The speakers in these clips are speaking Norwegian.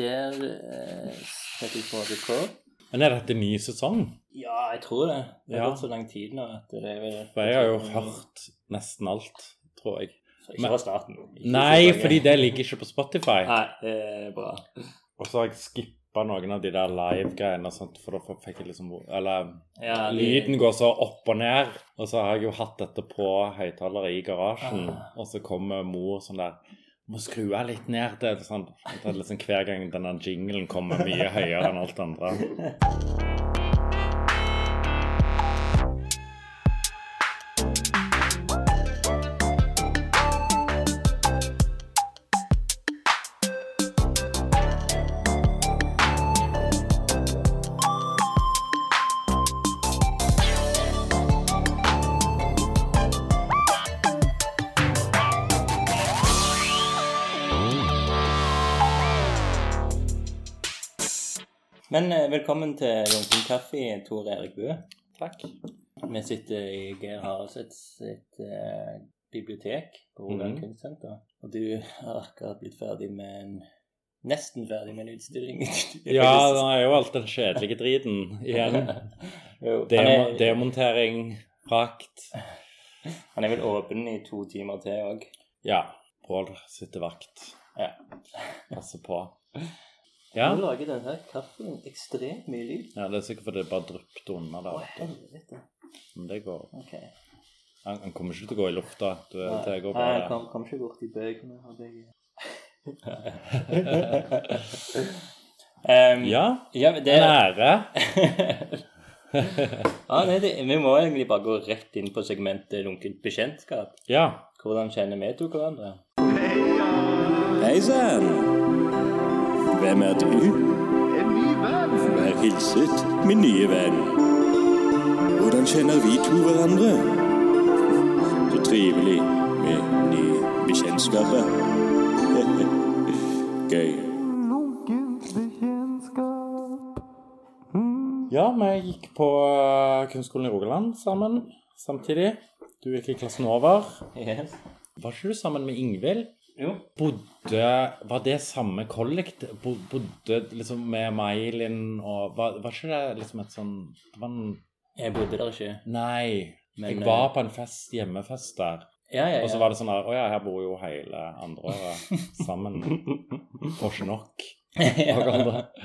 der eh, setter jeg på rekord. Men er dette ny sesong? Ja, jeg tror det. Det har Ja. gått så lang tid nå at det er vel For jeg har jo hørt nesten alt, tror jeg. Så Ikke fra starten. Ikke Nei, fordi det ligger ikke på Spotify. Nei, det er bra. Og så har jeg skippa noen av de der live-greiene, og sånt, for da fikk jeg liksom Eller Ja, de- lyden går så opp og ned. Og så har jeg jo hatt dette på høyttaler i garasjen, Ah. og så kommer mor sånn der må skru av litt ned. Det er sånn, det er liksom Hver gang denne jinglen kommer mye høyere enn alt andre. Men eh, velkommen til Lunken kaffe, Tor Erik Bøe. Takk. Vi sitter i Geir Haraldsets sitt eh, bibliotek på Rogaland Mhm. kunstsenter. Og du har akkurat blitt ferdig med en Nesten ferdig med en utstilling. Ja, det er jo alt den kjedelige driten igjen. Er, demontering, frakt. han er vel åpen i to timer til òg. Ja. Pål sitter vakt. Ja. Passer på. Ja. Nå lager denne kaffen ekstremt mye lyd. ja, det er sikkert fordi det bare dryppet unna Å, helvete. Men det går. Ok. Han, han kommer ikke til å gå i lufta. Du, det går Nei, jeg bare kom, kom ikke i bøkene. hadde jeg... um, Ja. ja, men det En ære. ja, nei, det, Vi må egentlig bare gå rett inn på segmentet lunkent bekjentskap. Ja. Hvordan kjenner vi to hverandre? Hei sann! Hvem er du? En ny venn. Vær hilset, min nye venn. Hvordan kjenner vi to hverandre? Så trivelig med nye bekjentskaper. Gøy. Ja, vi gikk på eh, Kunstskolen i Rogaland sammen samtidig. Du gikk i klassen over. Yes. Var ikke du sammen med Ingvild? Jo. Bodde Var det samme kollekt? Bodde liksom med May-Linn og var, var ikke det liksom et sånn var en Jeg bodde der ikke. Nei. Men, jeg var på en fest, hjemmefest der. Ja, ja, ja. Og så var det sånn der Å ja, her bor jo hele andre sammen. Får ikke nok. ja.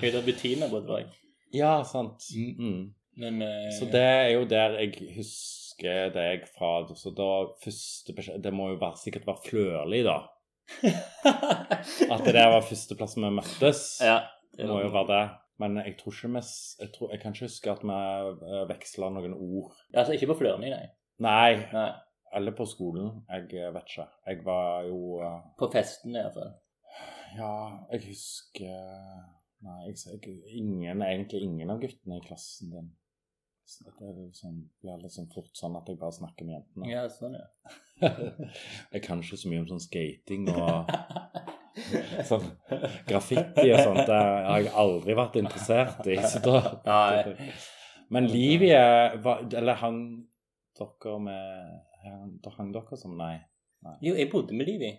der Bettina bodde der. Ja, sant. Mm. Men uh, Så det er jo der jeg husker deg fra. Så da første beskjed Det må jo være, sikkert være Flørli, da. At det der var førsteplass vi møttes. Ja. Det må jo være det. Men jeg tror ikke vi Jeg, tror, jeg kan ikke huske at vi veksla noen ord. Altså ikke på Flørni, nei. Nei. nei. Eller på skolen. Jeg eh, vet ikke. Jeg var jo uh... På festene iallfall. Ja, jeg husker Nei, jeg, jeg, ingen, egentlig ingen av guttene i klassen din. Så Det er liksom, blir litt sånn fort sånn at jeg bare snakker med jentene. Ja, sånn, ja. jeg kan ikke så mye om sånn skating og sånn graffiti og sånt. Det har jeg aldri vært interessert i. Så da, Nei. Men Livie Eller hang dere med Da hang dere som Nei. Jo, jeg bodde med Livi.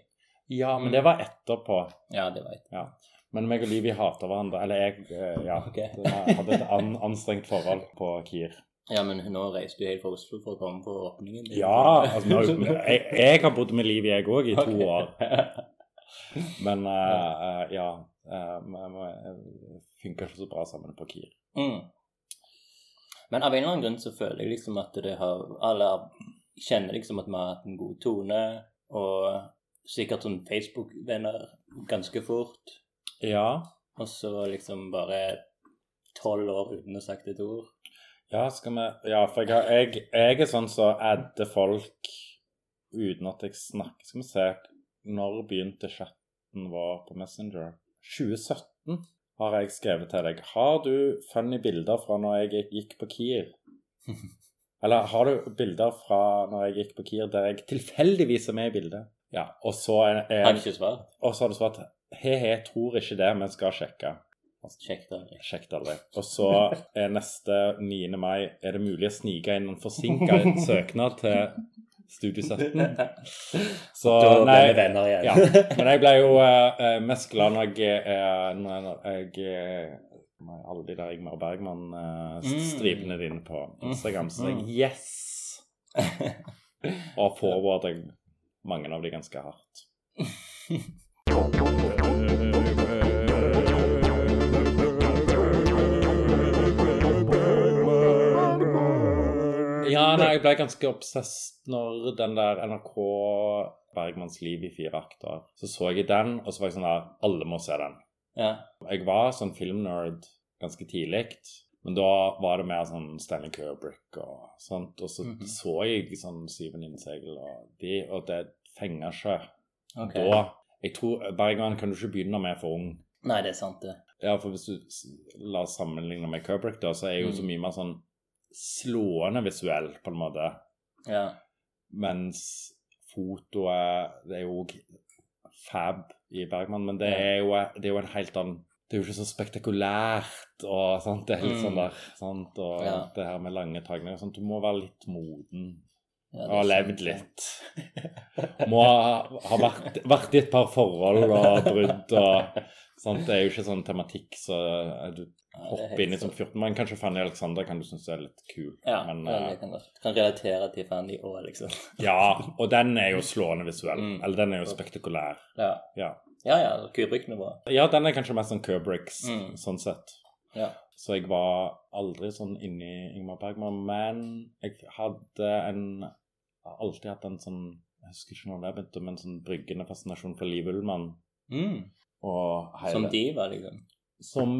Ja, men det var etterpå. Ja, det var etterpå. Ja. Men meg og Livi hater hverandre. Eller jeg eh, ja, jeg hadde et an, anstrengt forhold på Kier. Ja, men nå reiste du helt fra Oslo for å komme på åpningen. din. Ja, altså, nå, jeg, jeg har bodd med Livi jeg òg, i to okay. år. Men uh, ja Vi funker ikke så bra sammen på Kier. Mm. Men av en eller annen grunn så føler jeg liksom at det har Alle kjenner liksom at vi har hatt en god tone, og sikkert sånn Facebook-venner ganske fort. Ja. Og så liksom bare tolv år uten å ha sagt et ord. Ja, skal vi Ja, for jeg, har, jeg, jeg er sånn som så adder folk uten at jeg snakker. Skal vi se Når begynte chatten vår på Messenger? 2017 har jeg skrevet til deg. Har du funny bilder fra når jeg gikk- på Kiel? Eller har du bilder fra når jeg gikk på Kiel der jeg tilfeldigvis er med i bildet? Ja, og så er, Har er, du ikke svart? og så har du svart he-he, tror ikke det, men skal sjekke. Sjekk det. Sjekk det aldri. Og så er neste 9. mai er det mulig å snike inn en forsinka søknad til Studio 17. Så nei, venner igjen. ja. Men jeg ble jo eh, eh, mest glad når jeg, eh, når jeg eh, med alle de der Ingmar Bergman-stripene dine på Instagram. Så jeg yes! Og forberedte mange av de ganske hardt. Ja, nei, jeg ble ganske obsess når den der NRK Bergmanns liv i fire akter Så så jeg den, og så var jeg sånn der Alle må se den. Ja. Jeg var sånn filmnerd ganske tidlig, men da var det mer sånn Stanley Kubrick og sånt. Og så Mhm. så jeg sånn Syven innsegl og de, og det fenga ikke. Okay. Da Jeg tror Bergman kan du ikke begynne med for ung. Nei, det er sant, det. Ja, for hvis du la oss sammenligne med Kubrick, da, så er jo så Mm. mye mer sånn slående visuell, på en måte. Ja. Mens fotoet Det er jo òg fab i Bergman, men det er, jo, det er jo en helt annen Det er jo ikke så spektakulært og sånt. Det er litt Mm. sånn der sant? Og Ja. det her med lange tagninger og sånt. Du må være litt moden ja og levd litt. Må ha, ha vært, vært i et par forhold og brudd og sånt. Det er jo ikke sånn tematikk så du er hopper inn i som sant. 14 Men kanskje Fanny Alexander kan du synes er litt kul. Ja, men, ja, eh, kan. Kan relatere til Fanny òg, liksom. Ja, og den er jo slående visuell. Mm. Eller den er jo spektakulær. Ja, Ja. ja. ja Kubrick-nivå. ja, den er kanskje mest sånn Kubricks, Mm. sånn sett. Ja. Så jeg var aldri sånn inni Ingmar Bergman, men jeg hadde en jeg har alltid hatt en sånn Jeg husker ikke når det begynte, men sånn bryggende fascinasjon for Liv Ullmann. Mm. Og hele, Som diva, liksom. Som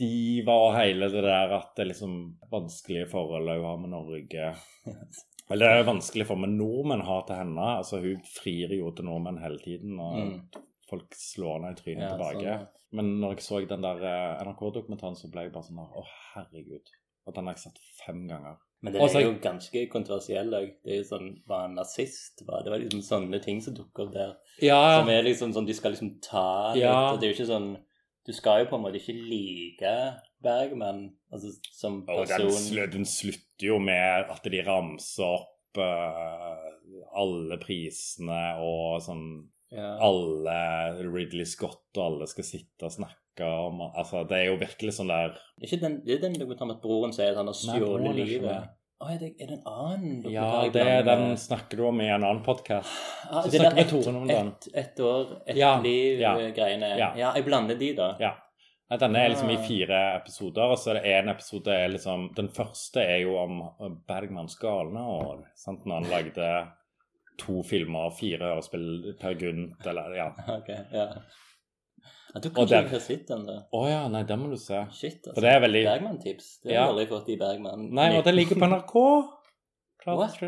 diva og hele det der at det liksom vanskelige forhold hun har med Norge. Eller det er vanskelig for meg nordmenn har til henne. altså Hun frir jo til nordmenn hele tiden, og Mm. folk slår henne i trynet Ja, tilbake. sånn. Men når jeg så den der eh, NRK-dokumentaren, så ble jeg bare sånn Å, herregud. Og den har jeg sett fem ganger. Men den Også, er jo ganske kontroversiell òg. Det er jo sånn Var han nazist? Var, det var liksom sånne ting som dukker opp der. Ja, Som er liksom sånn De skal liksom ta litt. Ja. Og det er jo ikke sånn Du skal jo på en måte ikke like Bergman altså, som og den, person. den slutter jo med at de ramser opp uh, alle prisene og sånn Ja. alle Ridley Scott og alle skal sitte og snakke om Altså, det er jo virkelig sånn der Ikke den, det er den dokumentaren at broren sier at han har stjålet er livet. Å, er, det, er det en annen dokumentar? Ja, det, er den snakker du om i en annen podkast. Ah, det om den. ett et år, ett Ja, ja, liv-greiene. ja. Ja. jeg blander de, da. Ja. Nei, Denne er liksom i Ah. fire episoder, og så er det én episode er liksom Den første er jo om Bergmans galne år. Sant? Når han lagde to filmer, fire hørespill per Gunt, eller ja. Ok, ja. Jeg du kan ikke den- har sett den, da. Å ja, nei, den må du se. Shit, altså. For det er veldig Bergman-tips. Det Ja. har jeg aldri fått i Bergman. Nei, og det ligger på NRK. Klart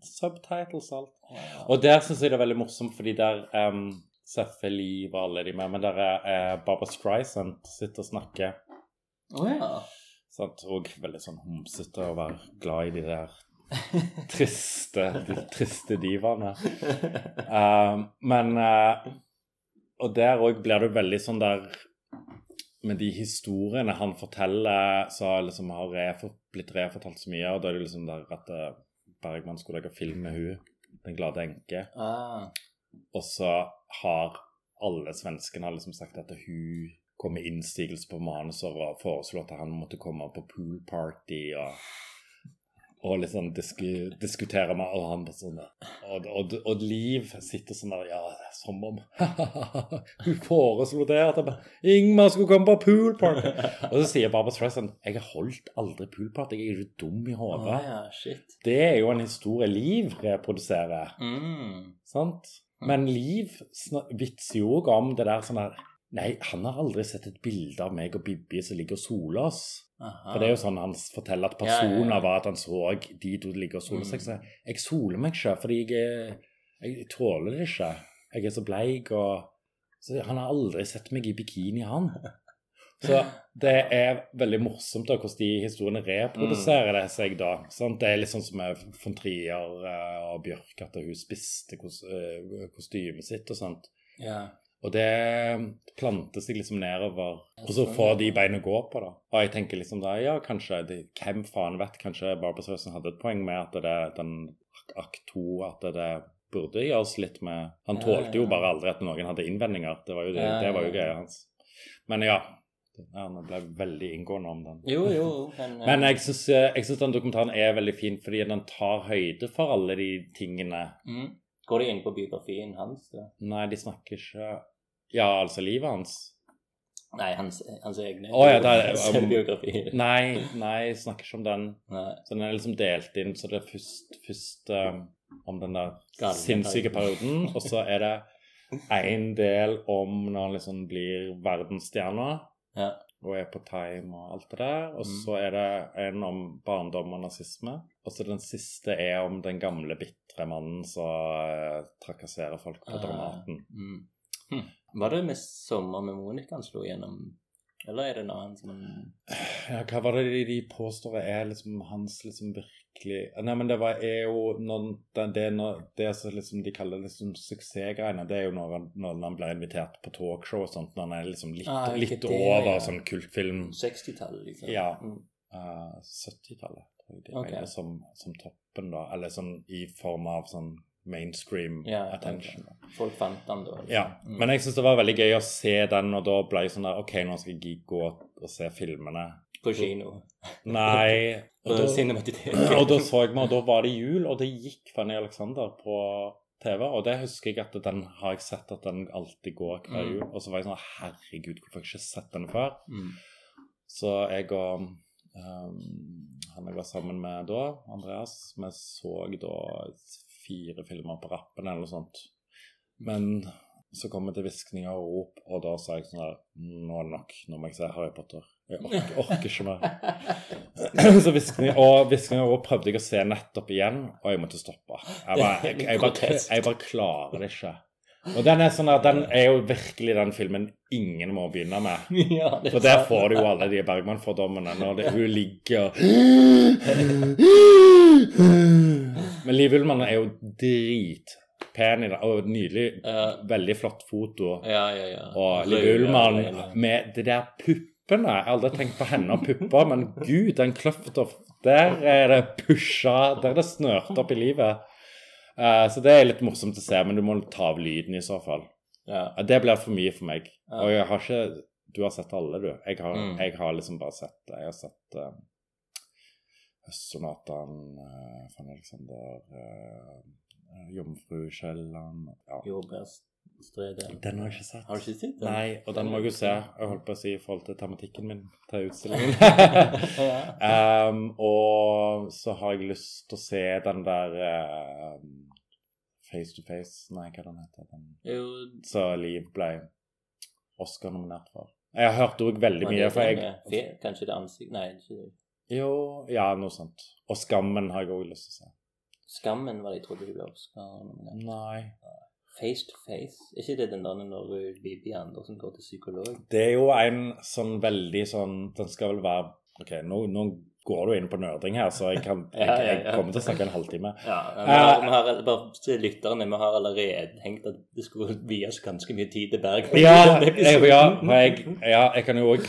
subtitles og alt. Ja. Og der syns jeg det er veldig morsomt, fordi der um, Liv og alle de med, men der er uh, Barbara Streisand sitter og snakker. Å ja. Sant? Og veldig sånn homsete å være glad i de der triste, de triste divaene. Uh, men eh, Og der òg blir det veldig sånn der Med de historiene han forteller, så liksom har refor, blitt refortalt så mye, og da er det liksom der at eh, Bergman skulle lage film med hun, Den glade enke. Ah. Og så har alle svenskene liksom sagt at hun kom med innsigelse på manuser og foreslo at han måtte komme på poolparty og, og liksom disku, diskutere med og han bare sånn og, og, og Liv sitter sånn der Ja, som om Hun foreslo det at Ingmar skulle komme på poolparty. og så sier Barbara Streisand Jeg har holdt aldri poolparty. Jeg er jo dum i hodet. hodet. ja. Det er jo en historie Liv reproduserer. Mm. Sant? Men Liv vitser jo òg om det der sånn her Nei, han har aldri sett et bilde av meg og Bibbi som ligger og soler oss. For det er jo sånn han forteller at Ja, ja, personer ja. var at han så de to ligge og sole seg. Mm. Så jeg, soler meg ikke, fordi jeg, jeg tåler det ikke. Jeg er så bleik og Så han har aldri sett meg i bikini, han. Så det er veldig morsomt da, hvordan de historiene reproduserer det seg da. Sant? Det er litt sånn som med von Trier eh, og Bjørk, at hun spiste eh, kostymet sitt og sånt. Ja. Og det planter seg liksom nedover, og så sånn, får de bein å gå på, da. Og jeg tenker liksom da, ja, kanskje de, Hvem faen vet? Kanskje Barbara Sørensen hadde et poeng med at det, den akt to at det burde gjøres litt med Han tålte jo bare aldri at noen hadde innvendinger. Det var jo, det, det var jo greia hans. Men ja. ja Nå ble jeg veldig inngående om den. Jo, jo, men, ja. Men jeg syns, jeg syns den dokumentaren er veldig fin fordi den tar høyde for alle de tingene. mm. Går de inn på biografien hans? Da? Nei, de snakker ikke Ja, altså livet hans. Nei, hans, hans egne oh, ja, det um, biografi. Nei, nei, jeg snakker ikke om den. Nei. Så den er liksom delt inn, så det er først, først um, om den der Galne sinnssyke perioden. og så er det en del om når han liksom blir verdensstjerne Ja. og er på time og alt det der, og Mm. så er det en om barndom og nazisme, og så den siste er om den gamle bitre mannen som eh, trakasserer folk på Dramaten. Dramaten. Mm. Hm. Var det med 'Sommer med Monica' han slo gjennom, eller er det en annen som Ja, hva var det de- påstår er liksom hans liksom virkelig Nei, men det var, er jo når, det, det, når, det som liksom de kaller liksom suksessgreiene, det er jo når han, når han blir invitert på talkshow og sånt, når han er liksom litt, Ah, litt det, over ja. sånn kultfilm 60-tallet, liksom? Ja. Mm. Uh, 70-tallet, tror jeg de Ok. regner som, som toppen, da. Eller sånn i form av sånn mainstream Ja, attention. Folk fant den da? liksom. Ja, Mm. men jeg syns det var veldig gøy å se den, og da ble jeg sånn der OK, nå skal jeg gå og se filmene. På kino? Nei. Og da, og da så jeg meg, og da var det jul, og det gikk Fanny Alexander på TV. Og det husker jeg at den har jeg sett at den alltid går hver Mm. jul. Og så var jeg sånn Herregud, hvorfor har jeg ikke sett den før? Mm. Så jeg og um, han jeg var sammen med da, Andreas, vi så da fire filmer på rappen eller noe sånt. Men så kom jeg til hviskninger og rop, og da sa jeg sånn her Nå er det nok. Nå må jeg se Harry Potter. Jeg orker, orker ikke mer. så hviskninger og hviskninger og rop prøvde jeg å se nettopp igjen, og jeg måtte stoppe. Jeg bare, jeg, jeg, bare, jeg bare klarer det ikke. Og den er sånn den er jo virkelig den filmen ingen må begynne med. ja, For der får du jo alle de Bergman-fordommene når det, hun ligger Men Liv Ullmann er jo dritpen i det, og nydelig. Veldig flott foto. Ja, ja, ja. Og Liv Ullmann med de der puppene. Jeg har aldri tenkt på henne og pupper, men gud, den kløfta Der er det pusha Der er det snørt opp i livet. Uh, så det er litt morsomt å se, men du må ta av lyden i så fall. Ja. Det blir for mye for meg. Og jeg har ikke Du har sett alle, du. Jeg har, Mm. jeg har liksom bare sett. Jeg har sett uh, Høstsonataen, uh, van Alexander, uh, Jomfru Kielland ja. Jordbærstredet. Den har jeg ikke sett. Har du ikke sett den? Nei, og den må jeg jo se. Jeg holdt på å si i forhold til tematikken min til utstillingen. um, og så har jeg lyst til å se den der uh, Face to Face Nei, hva den heter den? Jo, Så Liv ble Oscar-nominert for. Jeg har hørt òg veldig mye, det for jeg Kanskje det er ansikt Nei, ikke Jo, ja, noe sånt. Og Skammen har jeg òg lyst til å se. Skammen var det jeg trodde du ble Oscar-nominert. Nei. Face to face? Er ikke det den der når Bibi Andersen går til psykolog? Det er jo en sånn veldig sånn Den skal vel være OK, nå, nå går du inn på nerding her, så jeg, kan, jeg, jeg kommer til å snakke en halvtime. Ja, vi har, vi har, bare lytterne, vi har allerede tenkt at det skulle vies ganske mye tid til Berg. Ja, jeg, ja, ja, jeg kan jo òg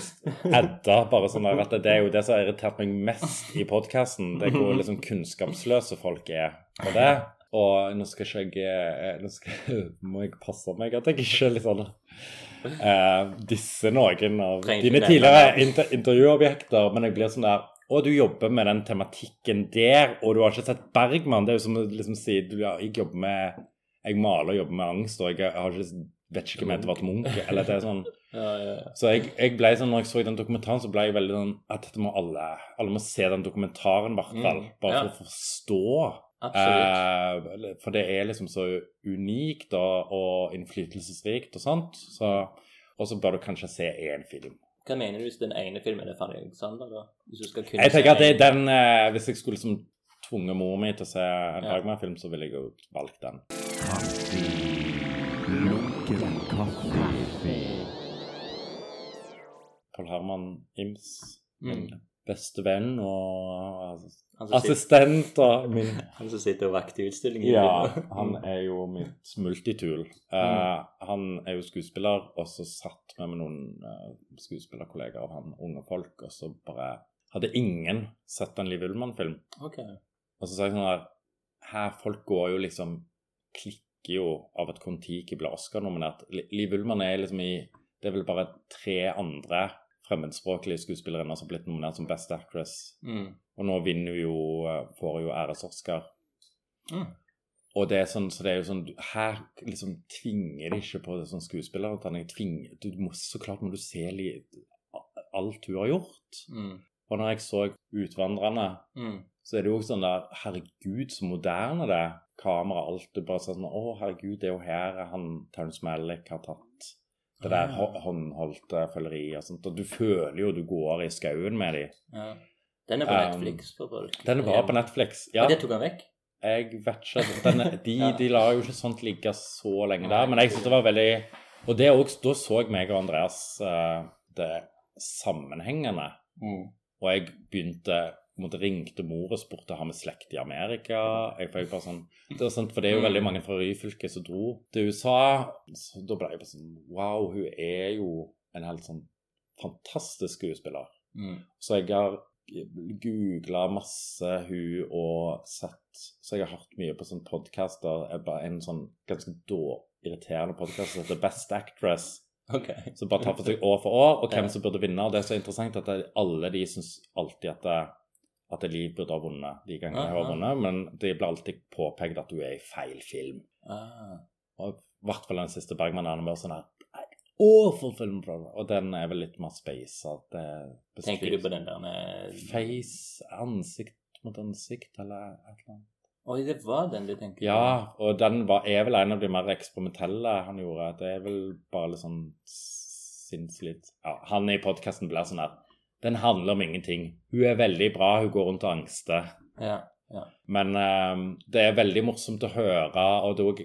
adde bare sånn at det er jo det som har irritert meg mest i podkasten. Det er hvor liksom kunnskapsløse folk er på det. Og nå skal ikke jeg eh, Nå skal, må jeg passe meg at jeg ikke liksom uh, disse noen av dine tidligere inter intervjuobjekter, men jeg blir sånn der å, du jobber med den tematikken der, og du har ikke sett Bergman. Det er jo som å liksom si du, ja, jeg jobber med Jeg maler og jobber med angst, og jeg har ikke, vet ikke om Edvard Munch. Eller det er sånn Ja, ja, så jeg, jeg ble sånn, når jeg så den dokumentaren, så ble jeg veldig sånn at dette må alle Alle må se den dokumentaren, i hvert fall. Mm, Bare for å forstå. Eh, for det er liksom så unikt og, og innflytelsesrikt og sånt. Så, og så bør du kanskje se én film. Hva mener du hvis den ene filmen er Fanny Alexander, da? Hvis du skal kunne Jeg tenker at det er den eh, Hvis jeg skulle liksom tvunget mor mi til å se en Ja. Bergman-film, så ville jeg jo valgt den. Kaffe. Lunken kaffe. Paul Herman Ims, Mm. Beste venn og assistent og min han som sitter og vakter utstillingen. Ja, han er jo mitt multitool. Uh, han er jo skuespiller, og så satt vi med noen uh, skuespillerkollegaer av han, unge folk, og så bare hadde ingen sett en Liv Ullmann-film. Okay. Og så sa jeg sånn her her folk går jo liksom Klikker jo av at Kon-Tiki blir Oscar-nominert. Liv Ullmann er liksom i Det er vel bare tre andre fremmedspråklige skuespillerinne som har blitt nominert som Best Actress. Mm. Og nå vinner hun jo eh, Får jo æres-Oscar. Mm. Og det er sånn, så det er jo sånn Her liksom tvinger de ikke på det sånn skuespillerutdanning. Du må, så klart må du se litt, alt hun har gjort. Mm. Og når jeg så 'Utvandrerne', Mm. så er det jo også sånn der Herregud, så moderne det er. Kamera, alt. Du bare sånn Å, herregud, det er jo her han Terence Malick har tatt det der Ah. håndholdte følgeriet og sånt. Og du føler jo du går i skauen med dem. Ja. Den er på Um, Netflix for folk. Den var på Netflix. Ja. Og Det tok han vekk? Jeg vet ikke den, de, Ja. de lar jo ikke sånt ligge så lenge der. Men jeg synes det var veldig Og det også, da så meg og Andreas eh, det sammenhengende. Mm. Og jeg begynte måte ringte mor og spurte har vi slekt i Amerika. Jeg, jeg bare sånn, det var sånn, for det er jo veldig mange fra Ryfylke som dro til USA. Så da ble jeg bare sånn Wow, hun er jo en helt sånn fantastisk skuespiller. Mm. Så jeg har googla masse hun og sett Så jeg har hørt mye på sånne podcaster. Jeg bare En sånn ganske da irriterende podkast som heter Best Actress. Okay. Som bare tar for seg år for år, og hvem som burde vinne. Og det er så interessant at alle de syns alltid at det, at det Liv burde ha vunnet de gangene jeg har vunnet, men det blir alltid påpekt at du er i feil film. Ah. Og i hvert fall den siste Bergman er mer sånn her Awful film, bro. Og den er vel litt mer space. Tenker du på den der med Face, ansikt mot ansikt, eller et eller annet. Oi, det var den du tenker på? Ja, og den var, er vel en av de mer eksperimentelle han gjorde. Det er vel bare litt sånn sinnslitt Ja, han i podkasten blir sånn her Den handler om ingenting. Hun er veldig bra, hun går rundt og angster. Ja. Men um, det er veldig morsomt å høre, og det er òg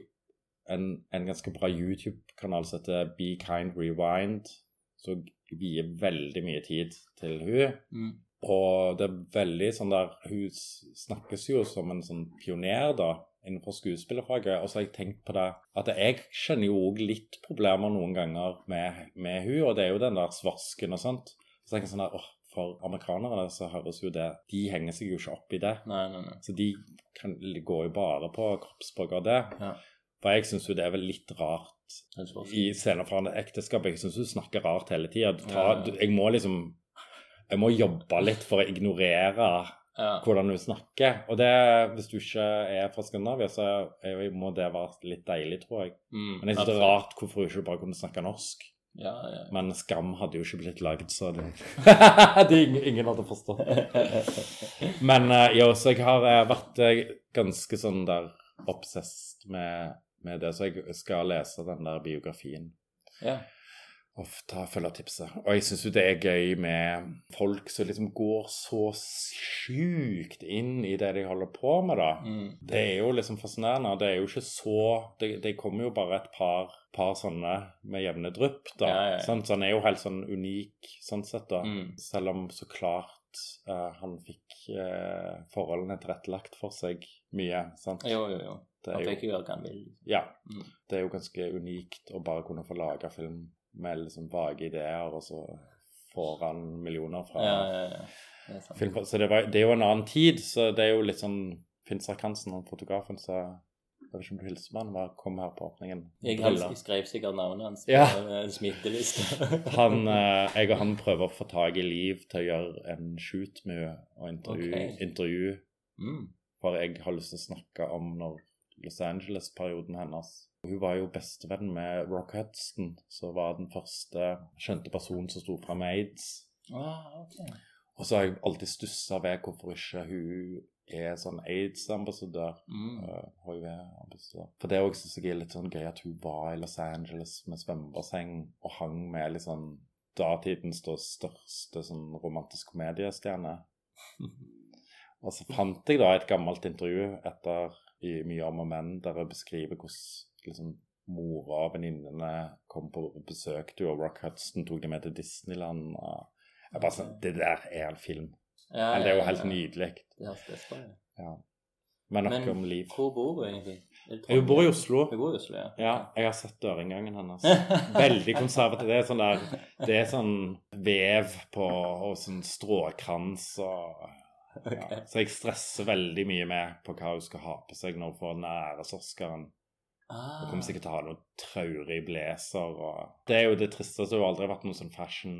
en, en ganske bra YouTube-kanal som heter Be Kind Rewind, som vier veldig mye tid til hun. Mm. Og det er veldig sånn der Hun snakkes jo som en sånn pioner, da, innenfor skuespillerfaget. Og så har jeg tenkt på det at jeg kjenner jo òg litt problemer noen ganger med, med hun, og det er jo den der svarsken og sånt. Så tenker jeg sånn der, åh, For amerikanere så høres jo det De henger seg jo ikke opp i det. Nei, nei, nei. Så de kan, går jo bare på kroppsspråk og det. Ja. For jeg syns jo det er vel litt rart i scener fra ekteskapet. ekteskap. Jeg syns du snakker rart hele tida. Jeg må liksom Jeg må jobbe litt for å ignorere Ja. hvordan du snakker. Og det, hvis du ikke er fra Skandinavia, så er, må det være litt deilig, tror jeg. Mm, Men jeg syns det er rart hvorfor du ikke bare kunne snakke norsk. Ja, ja. Men Skam hadde jo ikke blitt laget, så det, det ingen, ingen hadde forstått. Men uh, ja, så jeg har eh, vært eh, ganske sånn der obsessed med, med det, så jeg skal lese den der biografien. ja. Og ta følge tipset. Og jeg syns jo det er gøy med folk som liksom går så sjukt inn i det de holder på med, da. Mm. Det er jo liksom fascinerende. Det er jo ikke så Det, det kommer jo bare et par, par sånne med jevne drypp, da. Ja, ja, ja. Sånn, Så han er jo helt sånn unik sånn sett, da. Mm. Selv om så klart uh, han fikk uh, forholdene tilrettelagt for seg mye. Sant? Jo, jo, jo. Det Han er fikk jo, gjøre hva han vil. ja, Mm. det er jo ganske unikt å bare kunne få lage film med liksom vage ideer, og så får han millioner fra Ja, ja, ja. Det film. Så det, var, det er jo en annen tid, så det er jo litt sånn Finn Sarkansen, han fotografen, så jeg vet ikke om du hilser på han, bare kom her på åpningen. Jeg, jeg skrev sikkert navnet hans på Ja. en smitteliste. Han, eh, jeg og han prøver å få tak i Liv til å gjøre en shoot med henne og intervju, Okay. intervju, mm. for jeg har lyst til å snakke om når Los Angeles-perioden hennes. Hun var jo bestevenn med Rock Hudson, som var den første skjønte personen som sto fram med aids. ah, ok. Og så har jeg alltid stussa ved hvorfor ikke hun er sånn aids-ambassadør. Mm. eh, For det er også jeg er litt sånn gøy at hun var i Los Angeles med svømmebasseng og hang med litt sånn datidens da største sånn romantisk komediestjerne. Og så fant jeg da et gammelt intervju etter i Mye om og menn, der jeg beskriver hvordan liksom, mora og venninnene kom på besøk til Rock Hudson tok dem med til Disneyland. Jeg bare sånn, Det der er en film. Ja, Eller, det er jo helt ja. nydelig. Det høres best ut. Ja. Men nok Men om liv. hvor bor du egentlig? Hun bor i Oslo. Hun bor i Oslo, ja. Ja, jeg har sett dørinngangen hennes. Veldig konservativ. Det er sånn der Det er sånn vev på og sånn stråkrans og Ja. Så jeg stresser veldig mye med på hva hun skal ha på seg når hun får den æresoscaren. Ah. Hun kommer sikkert til å ha noe traurig blazer og Det er jo det tristeste. Hun har aldri vært noen sånn fashion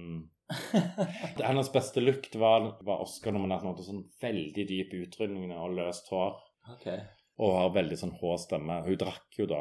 Det Hennes beste look var, var Oscar-nominert. Hun hadde sånn veldig dyp utrydning og løst hår. Okay. Og har veldig sånn hå stemme. Hun drakk jo da.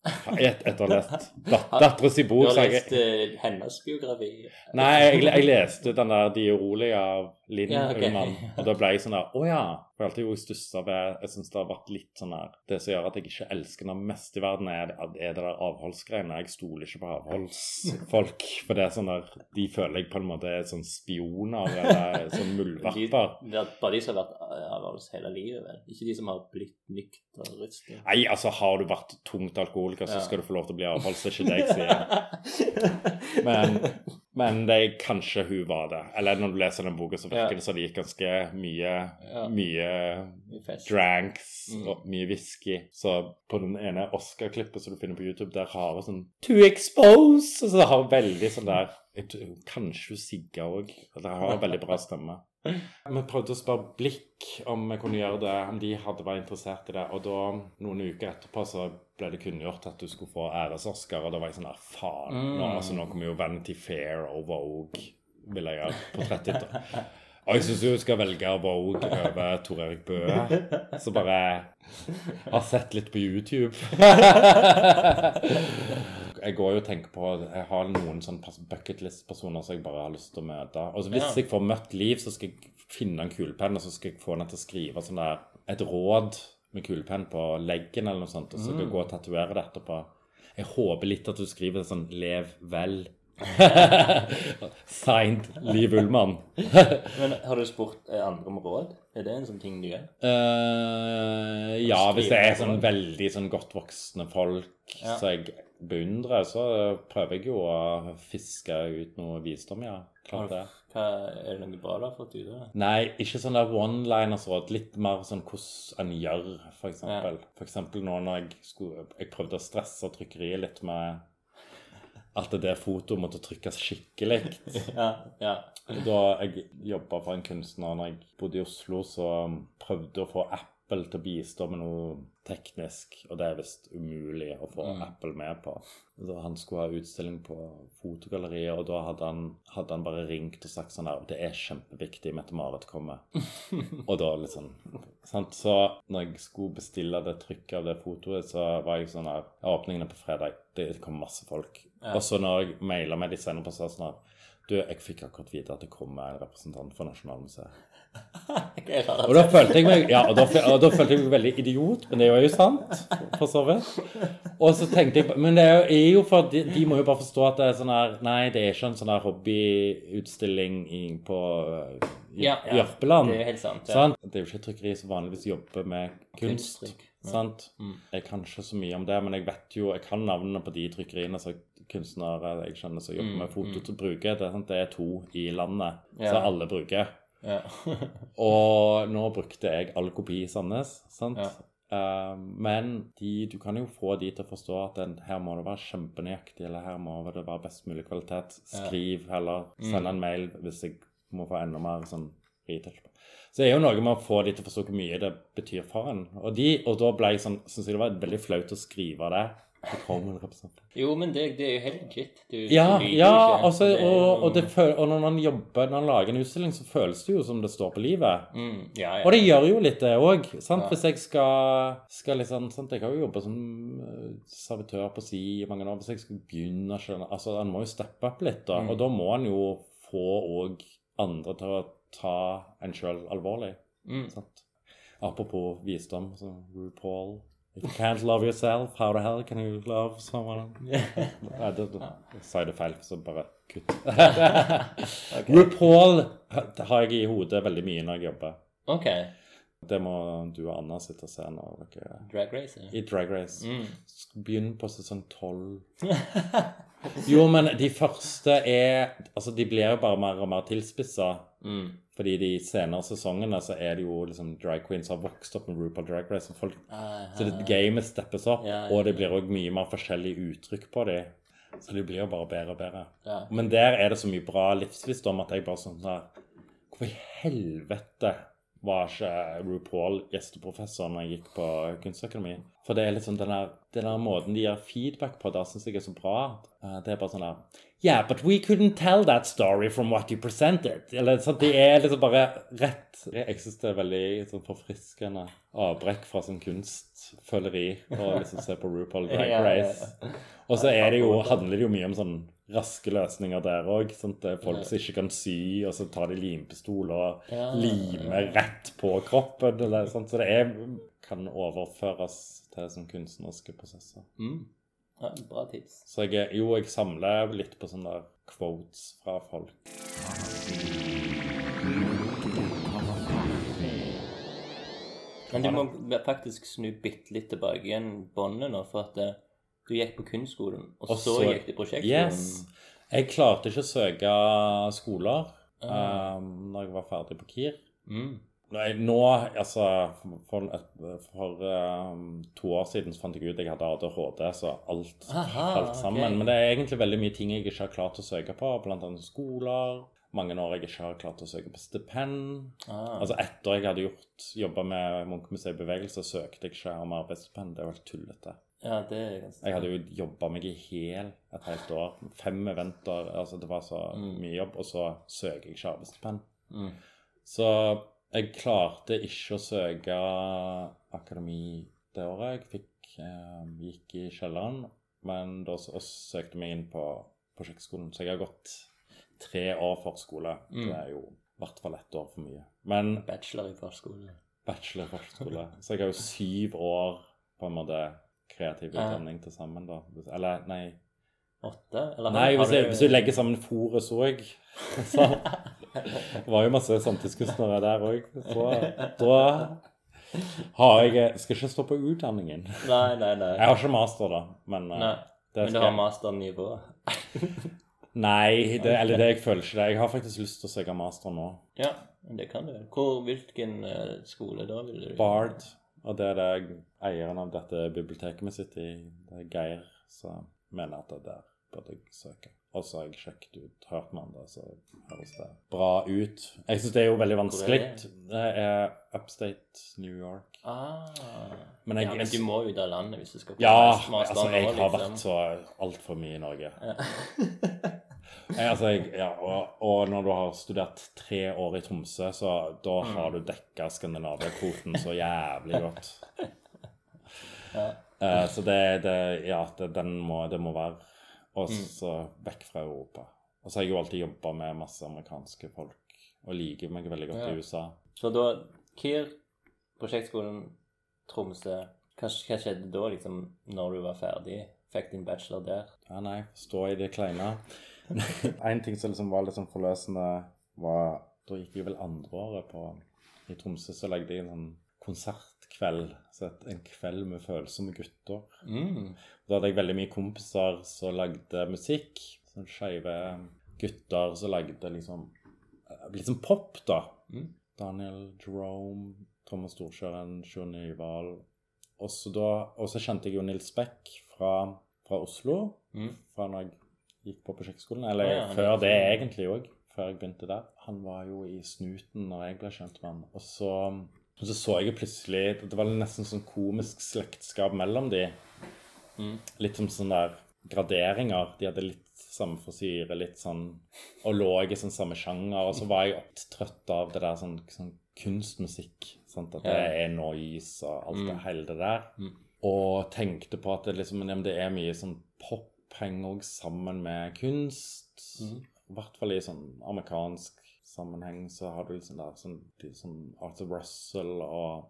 Et, etter å ha lest dat dattera si Du har lest jeg- eh, hennes biografi? Nei, jeg, jeg leste den der De urolige av Linn Ja, okay. Ullmann. Og da ble jeg sånn der Å ja. For alltid jo stussa ved Jeg syns det har vært litt sånn der Det som gjør at jeg ikke elsker henne mest i verden, er, er det der avholdsgreiene. Jeg stoler ikke på avholdsfolk. For det er sånn der De føler jeg på en måte er sånn spioner eller sånn muldvarper. De, det er bare de som har vært avholds hele livet, vel? Ikke de som har blitt nykterist. Nei, altså har du vært tungt alkoholiker, så skal du få lov til å bli avholds. Det er ikke det jeg sier. Men, men det kanskje hun var det. Eller når du leser den boka, så virker Ja. det som det gikk ganske mye, Ja. mye fest. dranks Mm. og mye whisky. Så på den ene Oscar-klippet som du finner på YouTube, der har hun sånn To expose! Så det har veldig sånn der Kanskje hun sigger òg. Det har veldig bra stemme. Vi prøvde å spørre Blikk om vi kunne gjøre det, om de hadde vært interessert i det. Og da, noen uker etterpå, så ble det kunngjort at du skulle få æres-Oscar, og da var jeg sånn der, faen. Nå, Mm. altså, nå kommer jo Vanity Fair og Vogue, vil jeg gjøre portrettitter. Og jeg syns du skal velge Vogue over Tor Erik Bøe, som bare har sett litt på YouTube. Jeg går jo og tenker på Jeg har noen sånn bucketlist-personer som jeg bare har lyst til å møte. Og så hvis Ja. jeg får møtt Liv, så skal jeg finne en kulepenn, og så skal jeg få henne til å skrive sånn der et råd med kulepenn på leggen eller noe sånt, og så skal jeg gå og tatovere det etterpå. Jeg håper litt at du skriver sånn 'Lev vel'. Signed Liv Ullmann. Men har du spurt eh, andre om råd? Er det en sånn ting du gjør? Uh, ja, hvis det er sånn veldig sånn godt voksne folk Ja. så jeg beundrer, så prøver jeg jo å fiske ut noe visdom, ja. Klart det. Hva, er det noe bra du har fått ut av det? Nei, ikke sånn der one-liners-råd. Litt mer sånn hvordan en gjør, for eksempel. For eksempel nå når jeg skulle Jeg prøvde å stresse trykkeriet litt med at det fotoet måtte trykkes skikkelig. Ja, ja. Da jeg jobba for en kunstner når jeg bodde i Oslo, så prøvde å få Apple til å bistå med noe teknisk, og det er visst umulig å få Mm. Apple med på. Så han skulle ha utstilling på Fotogalleriet, og da hadde han, hadde han bare ringt og sagt sånn der Det er kjempeviktig, Mette-Marit kommer. og da sånn sant? Så når jeg skulle bestille det trykket av det fotoet, så var jeg sånn her Åpningen er på fredag. Det kom masse folk. Ja. Og så når jeg maila med de senere på sånn her du, jeg fikk akkurat vite at det kommer en representant for Nasjonalmuseet. Og da følte jeg meg ja, og da, og da følte jeg meg veldig idiot, men det er jo sant, for så vidt. Og så tenkte jeg Men det er jo, for de, de må jo bare forstå at det er sånn her Nei, det er ikke en sånn her hobbyutstilling i- på uh, Ja, ja. Jørpeland. Det er jo helt sant. Ja. Det er jo ikke et trykkeri som vanligvis jobber med kunst. Kunsttrykk. Sant? Mm. Jeg kan ikke så mye om det, men jeg vet jo, jeg kan navnene på de trykkeriene som kunstnere jeg kjenner som jobber Mm, med foto mm. bruker. Det sant? det er to i landet, Ja. så alle bruker. Ja. Og nå brukte jeg all kopi i Sandnes, sant? Ja. Uh, men de, du kan jo få de til å forstå at den, her må det være kjempenøyaktig, eller her må det være best mulig kvalitet. Skriv heller, send en mail hvis jeg må få enda mer sånn retouch. på. Så det er jo noe med å få de til å forstå hvor mye det betyr for en. Og, de, og da ble jeg sånn, synes jeg det var veldig flaut å skrive det. En. Jo, men det, det er jo helt legit. Du, Ja, du ja altså, og, og, det føl, og når man jobber, når man lager en utstilling, så føles det jo som det står på livet. mm, ja, ja. Og det gjør jo litt det òg. Hvis jeg skal, skal liksom sant? Jeg har jo jobba som eh, servitør på si i mange år. Hvis jeg skal begynne altså Han må jo steppe opp litt, da. Mm. Og da må han jo få òg andre til å ta en sjøl alvorlig. Mm. Sant? Apropos visdom, som RuPaul If you can't love yourself, how the hell can you love someone? Nei, det, det, jeg sa det feil, så bare kutt. RuPaul har jeg i hodet veldig mye når jeg jobber. OK. Det må du og Anna sitte og se når dere Drag race. ja. I Drag Race. Mm. Begynn på sesong tolv. Jo, men de første er Altså, de blir jo bare mer og mer tilspissa. Mm. Fordi de senere sesongene så er det jo liksom drag queens som har vokst opp med RuPaul Drag Race. Folk, Ah, så det gamet steppes opp, Ja, ja, og det blir òg mye mer forskjellige uttrykk på dem. Så de blir jo bare bedre og bedre. ja. Men der er det så mye bra livsvisdom at jeg bare sånn der Hvorfor i helvete var ikke RuPaul gjesteprofessor når jeg gikk på Kunstakademi. For det er litt sånn den der, måten de gir feedback på, der syns jeg er så bra. Eh, Det er bare sånn der Yeah, but we couldn't tell that story from what you presented. Eller sånn, De er liksom bare rett Jeg syns det er veldig sånn forfriskende avbrekk fra sånn kunstføleri å liksom se på RuPaul Drag Ja, ja, ja. Race. Og så er det jo, handler det jo mye om sånn raske løsninger der òg. Det er folk som ikke kan sy, og så tar de limpistol og limer rett på kroppen. Eller, sånt. Så det er, kan overføres til sånn kunstneriske prosesser. Mm. Ja, bra tips. Så jeg, jo, jeg samler litt på sånne quotes fra folk. Men du må faktisk snu bitte litt tilbake igjen båndet nå, for at eh, du gikk på kunstskolen, og, Og så, så- gikk du prosjektskolen. Yes. Jeg klarte ikke å søke skoler um, når jeg var ferdig på KIR. Mm. Nei, nå, altså For, et, for um, to år siden så fant jeg ut at jeg hadde ADHD, så alt Aha, falt sammen. Okay. Men det er egentlig veldig mye ting jeg ikke har klart å søke på, annet skoler. Mange år jeg ikke har klart å søke på stipend. Ah. Altså Etter jeg hadde gjort jobba med Munch-museet i bevegelse, søkte jeg ikke om arbeidsstipend. Det var helt tullete. ja, det er ganske Jeg hadde jo jobba meg i hæl et helt år. Fem eventer. altså Det var så mye jobb. Og så søker jeg ikke arbeidsstipend. Mm. Så jeg klarte ikke å søke akademi det året. Jeg fikk, eh, gikk i kjelleren, men da søkte jeg søkte meg inn på prosjektskolen. Så jeg har gått tre år forskole. Det er jo i hvert fall ett år for mye. Men Bachelor i forskole. bachelor i forskole. Så jeg har jo syv år på en måte kreativ Ja. utdanning til sammen, da. Eller nei. Åtte? Eller Nei, hvis jeg, hvis du legger sammen Forus òg, så Det var jo masse samtidskunstnere der òg. Da har jeg Skal ikke stå på utdanningen. Nei, nei, nei. Jeg har ikke master, da, men eh, nei. det Men du har masternivå? Nei, det, eller det jeg føler ikke det. Jeg har faktisk lyst til å søke master nå. Ja, det kan du. Hvor, hvilken eh, skole da vil du? Bard. Og det er det eieren av dette biblioteket vi sitter i, det er Geir, som mener at det er der burde jeg søke. Og så har jeg sjekket ut, hørt med andre, så høres det bra ut. Jeg syns det er jo veldig vanskelig. Det er upstate New York. Ah. Men jeg- ja, men du må ut av landet hvis du skal på Ja, altså, jeg har liksom. vært så altfor mye i Norge. Jeg, altså, jeg, ja, og, og når du har studert tre år i Tromsø, så da Mm. har du dekka Skandinavia-kvoten så jævlig godt. Eh, så det, det Ja, det, den må, det må være. Og Mm. så vekk fra Europa. Og så har jeg jo alltid jobba med masse amerikanske folk, og liker meg veldig godt Ja. i USA. Så da KIR, prosjektskolen, Tromsø hva, hva skjedde da, liksom, når du var ferdig? Fikk din bachelor der? Ja, nei, stå i det kleine. en ting som liksom var litt sånn forløsende, var Da gikk jeg vel andreåret på I Tromsø så lagde jeg en sånn konsertkveld. Et, en kveld med følsomme gutter. Mm. Da hadde jeg veldig mye kompiser som lagde musikk. Sånn skeive gutter som lagde liksom Litt sånn pop, da. Mm. Daniel Jerome, Thomas Storkjøren, Sjur Nyvald. Og så kjente jeg jo Nils Beck fra, fra Oslo, Mm. fra når jeg gikk på prosjektskolen. Eller ja, før det egentlig òg, før jeg begynte der. Han var jo i Snuten når jeg ble kjent med han. Og så, og så så jeg plutselig Det var nesten sånn komisk slektskap mellom de. Mm. Litt som sånne der graderinger. De hadde litt samme frisyre, litt sånn Og lå i sånn samme sjanger. Og så var jeg trøtt av det der sånn, sånn kunstmusikk. Sant? At det er noise og alt det Mm. hele det der. Mm. Og tenkte på at det, liksom, det er mye sånn pop henger òg sammen med kunst. Mm. I hvert fall i sånn amerikansk sammenheng så har du liksom der sånn, de, sånn Arthur Russell og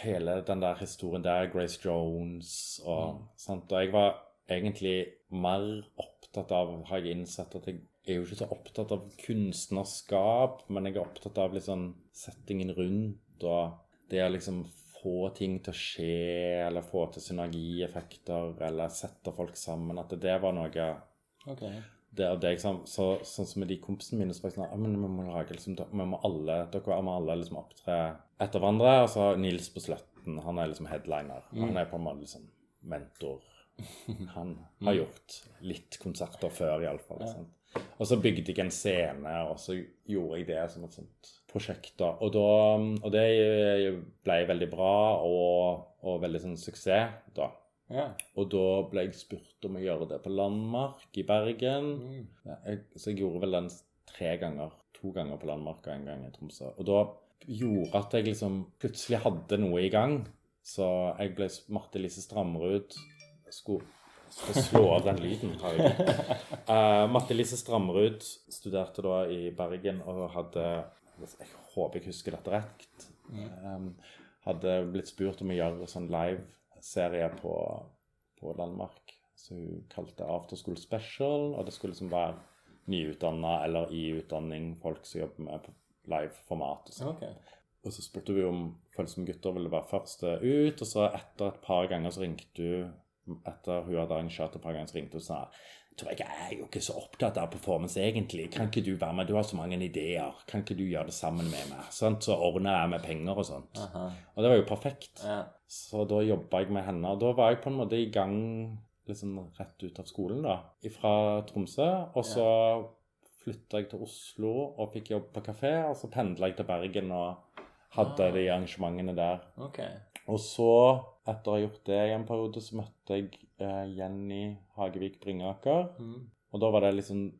hele den der historien der, Grace Jones og sant. Og jeg var egentlig mer opptatt av, har jeg innsett, at jeg er jo ikke så opptatt av kunstnerskap, men jeg er opptatt av liksom settingen rundt og det å liksom få ting til å skje, eller få til synergieffekter, eller sette folk sammen. At det var noe Ok. Det, og det liksom, så, sånn som med de kompisene mine så var jeg sånn, ja, men vi må lage liksom, vi må alle, dere må alle liksom opptre etter hverandre, og så Nils på Sløtten, han er liksom headliner, han er på en måte liksom mentor. Han har gjort litt konserter før i alle fall, sant? Og så bygde jeg en scene, og så gjorde jeg det som et sånt prosjekt. da. Og, da, og det ble veldig bra og, og veldig sånn suksess, da. Ja. Og da ble jeg spurt om å gjøre det på Landmark i Bergen. Mm. Ja, jeg, så jeg gjorde vel den tre ganger. To ganger på Landmark og en gang i Tromsø. Og da gjorde at jeg liksom plutselig hadde noe i gang. Så jeg ble Marte Lise Strammerud skulle, skulle slå av den lyden. herregud. Uh, Marte Lise Strammerud studerte da i Bergen og hadde Jeg håper jeg husker dette rett. Um, hadde blitt spurt om å gjøre sånn live-serie på, på Landmark. Så hun kalte det Afterskool Special, og det skulle liksom være nyutdanna eller i utdanning folk som jobber med live-format. og okay. Og så spurte vi om Følsomme gutter ville være første ut, og så etter et par ganger så ringte hun Etter hun hadde arrangert et par ganger, så ringte hun og sa tror jeg er jo ikke så opptatt av performance egentlig. Kan ikke du være med? Du har så mange ideer. Kan ikke du gjøre det sammen med meg? Sånn, så ordner jeg med penger og sånt. Aha. Og det var jo perfekt. Ja. Så da jobba jeg med henne. Og da var jeg på en måte i gang liksom rett ut av skolen, da. Fra Tromsø. Og så flytta jeg til Oslo og fikk jobb på kafé. Og så pendla jeg til Bergen og hadde Ah. de arrangementene der. Okay. Og så, etter å ha gjort det i en periode, så møtte jeg Jenny Hagevik Bringaker. Mm. Og da var det liksom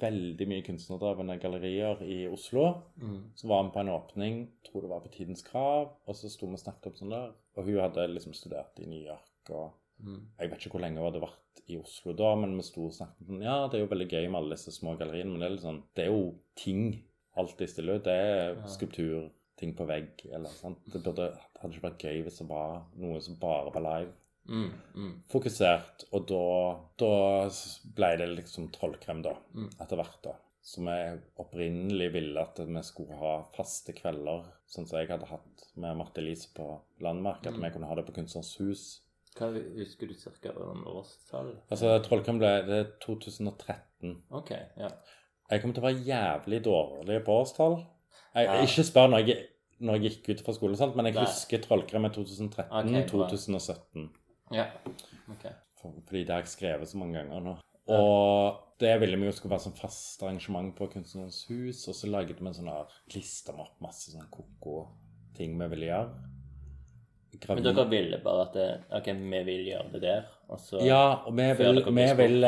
veldig mye kunstnerdrevne gallerier i Oslo. Mm. Så var vi på en åpning, tror det var på Tidens Krav, og så sto vi og snakket om sånn der. Og hun hadde liksom studert i New York, og Mm. jeg vet ikke hvor lenge hun hadde vært i Oslo da, men vi sto og snakket om ja, det er jo veldig gøy med alle disse små galleriene, men det er sånn, det er jo ting Alt de stiller ut. Det er skulptur, ting på vegg, eller sånt. Det burde, det hadde ikke vært gøy hvis det var noe som bare var live. Mm. Mm. Fokusert, og da, da ble det liksom trollkrem, da, Mm. etter hvert, da. Som jeg opprinnelig ville at vi skulle ha faste kvelder, sånn som jeg hadde hatt med Marte Elise på Landmark, at Mm. vi kunne ha det på Kunstnerens hus. Hva husker du cirka om årstall? Altså, Trollkrem ble det er 2013. Ok, ja. Jeg kommer til å være jævlig dårlig på årstall. Jeg, Ja. Ikke spør når jeg, når jeg gikk ut fra skolen, men jeg Nei. husker Trollkrem i 2013, Ok, bra. 2017. Ja. Ok. For, fordi det har jeg skrevet så mange ganger nå. Og det ville vi jo skulle være sånn fast arrangement på Kunstnerens hus, og så laget vi en sånn her med opp masse sånn koko-ting vi ville gjøre. Men dere ville bare at det, Ok, vi vil gjøre det der, og så Ja, og vi vil, vi vil,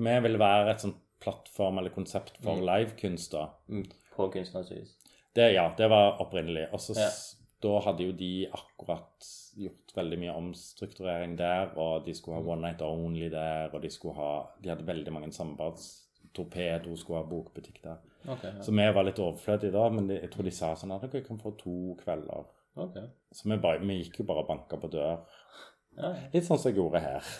vi vil være et sånt plattform eller konsept for Mm. livekunst, da. mm, På Kunstnerens hus. Det, ja, det var opprinnelig. Og så Ja. Da hadde jo de akkurat gjort veldig mye omstrukturering der, og de skulle ha One Night Only der, og de skulle ha De hadde veldig mange samarbeids... Torpedo skulle ha bokbutikk der. Okay, ja. Så vi var litt overflødige da, men jeg tror de sa sånn at dere kan få to kvelder. Okay. Så vi, bare, vi gikk jo bare og banka på dør. Ja. Litt sånn som jeg gjorde her.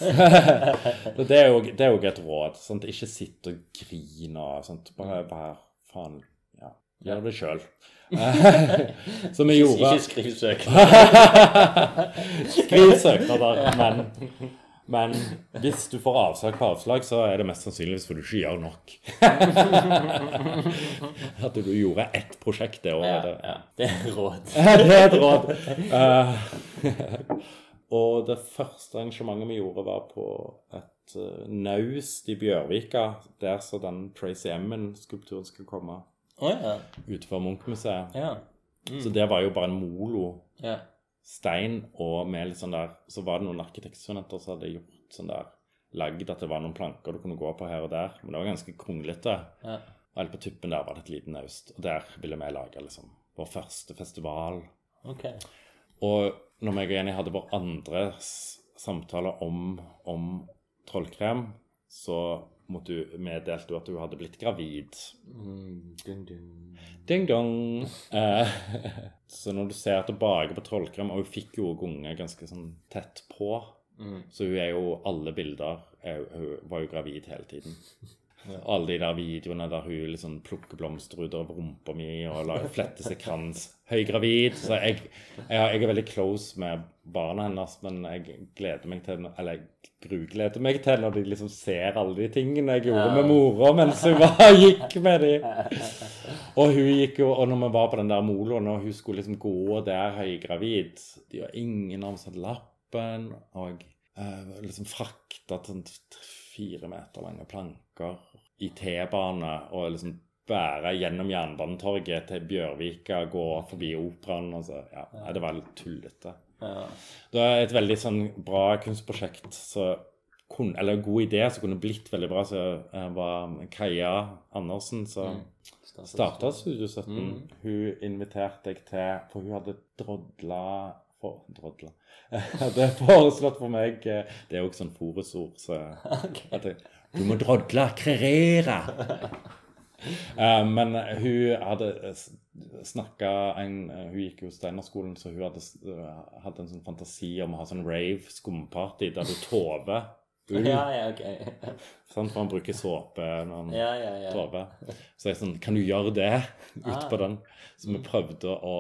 Det er jo det er jo et råd. Sant? Ikke sitt og grin og sånt. Bare, bare faen ja, gjør det sjøl. Som vi gjorde Ikke skriv søknader. Skriv søknader, men, men hvis du får avslag på avslag, så er det mest sannsynligvis fordi du ikke gjør nok. At du gjorde ett prosjekt det Ja, året. ja. Det er råd. det er et råd. Eh, og det første arrangementet vi gjorde, var på et uh, naust i Bjørvika, der så den Tracy Emmen-skulpturen skulle komme, Å ja. utenfor Munch-museet. Mm. Så det var jo bare en molo Ja. stein, og med litt sånn der Så var det noen arkitektstudenter som hadde gjort sånn der Lagd at det var noen planker du kunne gå på her og der, men det var ganske kronglete. Ja. Og helt på tuppen der var det et liten naust, og der ville vi lage liksom vår første festival. Ok. Og når meg og Jenny hadde vår andre samtale om, om trollkrem, så måtte hun meddelte at hun hadde blitt gravid. Mm, ding, dun. Ding dong. Eh, så når du ser tilbake på trollkrem, og hun fikk jo unge ganske sånn tett på, Mm. så hun er jo alle bilder er, Hun var jo gravid hele tiden. Alle de der videoene der hun liksom plukker blomster ut av rumpa mi og lar flette seg krans. Høygravid. Så jeg, jeg, jeg er veldig close med barna hennes, men jeg gleder meg til Eller jeg grugleder meg til når de liksom ser alle de tingene jeg gjorde med mora mens hun var, gikk med de. Og hun gikk jo, og når vi var på den der moloen, og hun skulle liksom gå der høygravid De var ingen av oss hadde lappen, og eh, liksom frakta sånn fire meter lange planker i T-bane og liksom bære gjennom Jernbanetorget til Bjørvika, gå forbi Operaen og så Ja, det var litt tullete. Ja. Det er et veldig sånn bra kunstprosjekt så kun, eller god idé som kunne blitt veldig bra, så var Kaja Andersen som starta Studio 17. Hun inviterte jeg til For hun hadde drodla for, Drodla Hadde foreslått for meg eh, Det er jo ikke sånn foresord, så okay. Du må drodle, krerere. Uh, men hun hadde snakka Hun gikk jo Steinerskolen, så hun hadde, s- hadde en sånn fantasi om å ha sånn rave skumparty der du tover ull. Ja, ja, ok. sånn, For han bruker såpe når han Ja, ja, ja. tover. Så jeg sånn Kan du gjøre det Ah. utpå den? Så vi prøvde å,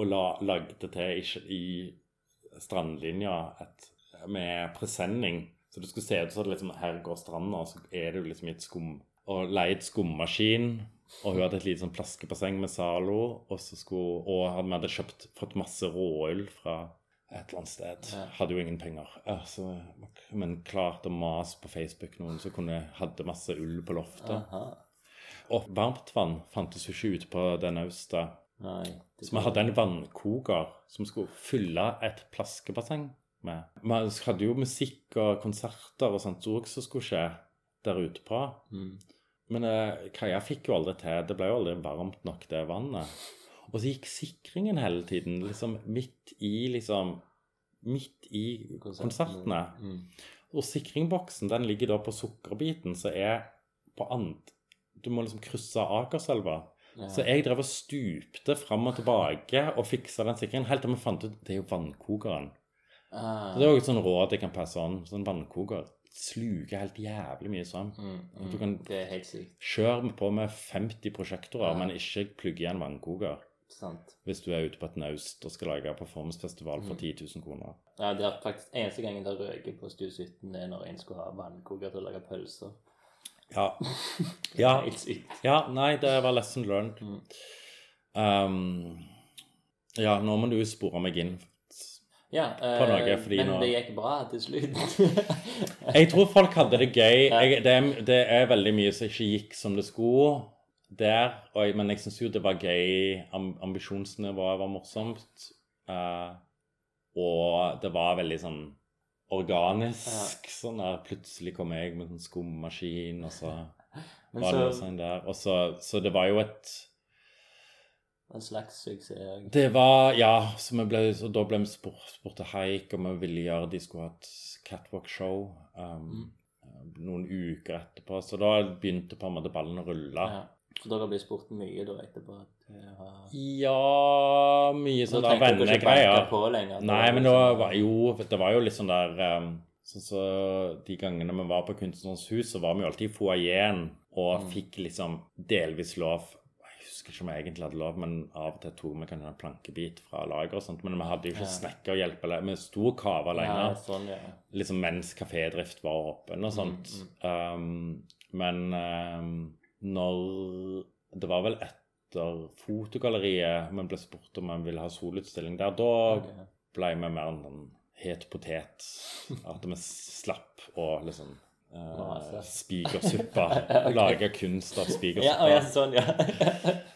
å la, lage det til i, i strandlinja et, med presenning. Så du skulle se ut som liksom, her går stranda, og så er du liksom i et skum Og leid skummaskin. Og hun hadde et lite sånn plaskebasseng med Zalo. Og så skulle, og vi hadde kjøpt, fått masse råøl fra et eller annet sted. Hadde jo ingen penger. Ja, så, men klarte å mase på Facebook noen som hadde masse ull på loftet. Aha. Og varmtvann fantes jo ikke ute på den austa. Så vi hadde en vannkoker som skulle fylle et plaskebasseng med. Vi hadde jo musikk og konserter og sånt som også skulle skje der ute på. Mm. Men eh, Kaja fikk jo aldri til. Det ble jo aldri varmt nok, det vannet. Og så gikk sikringen hele tiden, liksom midt i liksom Midt i konsertene. Mm. Og sikringboksen den ligger da på sukkerbiten, som er på and... Du må liksom krysse Akerselva. Ja. Så jeg drev og stupte fram og tilbake og fiksa den sikringen, helt til vi fant ut det er jo vannkokeren. Ah. Så det er jo et sånn råd jeg kan passe an. Sånn vannkoker sluker helt jævlig mye strøm. Mm, Du mm. kan Det er helt sykt. kjøre på med 50 prosjektorer, Ja. men ikke plugge i en vannkoker. Sant. Hvis du er ute på et naust og skal lage performancefestival for 10 000 kroner. Ja, det er faktisk eneste gangen det røker på Stu 17, er når en skulle ha vannkoker til å lage pølser. Ja. ja. Helt sykt. Ja, nei, det var lesson learned. Mm. Um, ja, nå må du spore meg inn. Ja, På noe, eh, men nå- det gikk bra til slutt. Jeg tror folk hadde det gøy. Jeg, det, det er veldig mye som ikke gikk som det skulle der. Jeg- men jeg syns jo det var gøy. Ambisjonsnivået var morsomt. Uh, og det var veldig sånn organisk. Sånn der plutselig kom jeg med en skummaskin, og så var så... det sånn der. Og så, så det var jo et en slags suksess. Det var Ja, så, ble, så da ble vi spurt, spurt til haik om vi ville gjøre De skulle ha et catwalk-show um, noen uker etterpå. Så da begynte på en måte ballen å rulle. Ja. Så dere blir spurt mye da etterpå? Eh, Ja, mye sånn der vennegreier. Nei, men da det var jo Det var jo litt sånn der um, Sånn så De gangene vi var på Kunstnerens hus, så var vi jo alltid i foajeen og Mm. fikk liksom delvis lov husker ikke om jeg egentlig hadde lov, men av og til tok vi kanskje en plankebit fra lager og sånt. Men vi hadde jo ikke Ja. snekkerhjelp. Vi sto og kava alene Ja, sånn, ja. liksom mens kafédrift var åpen og sånt. Mm, Um, men um, når Det var vel etter Fotogalleriet vi ble spurt om vi ville ha solutstilling der. Da okay. ble vi mer en sånn het potet. At vi slapp å liksom uh, Mase. okay. Lage kunst av Ja, spigersuppa. å, ja, sånn, ja.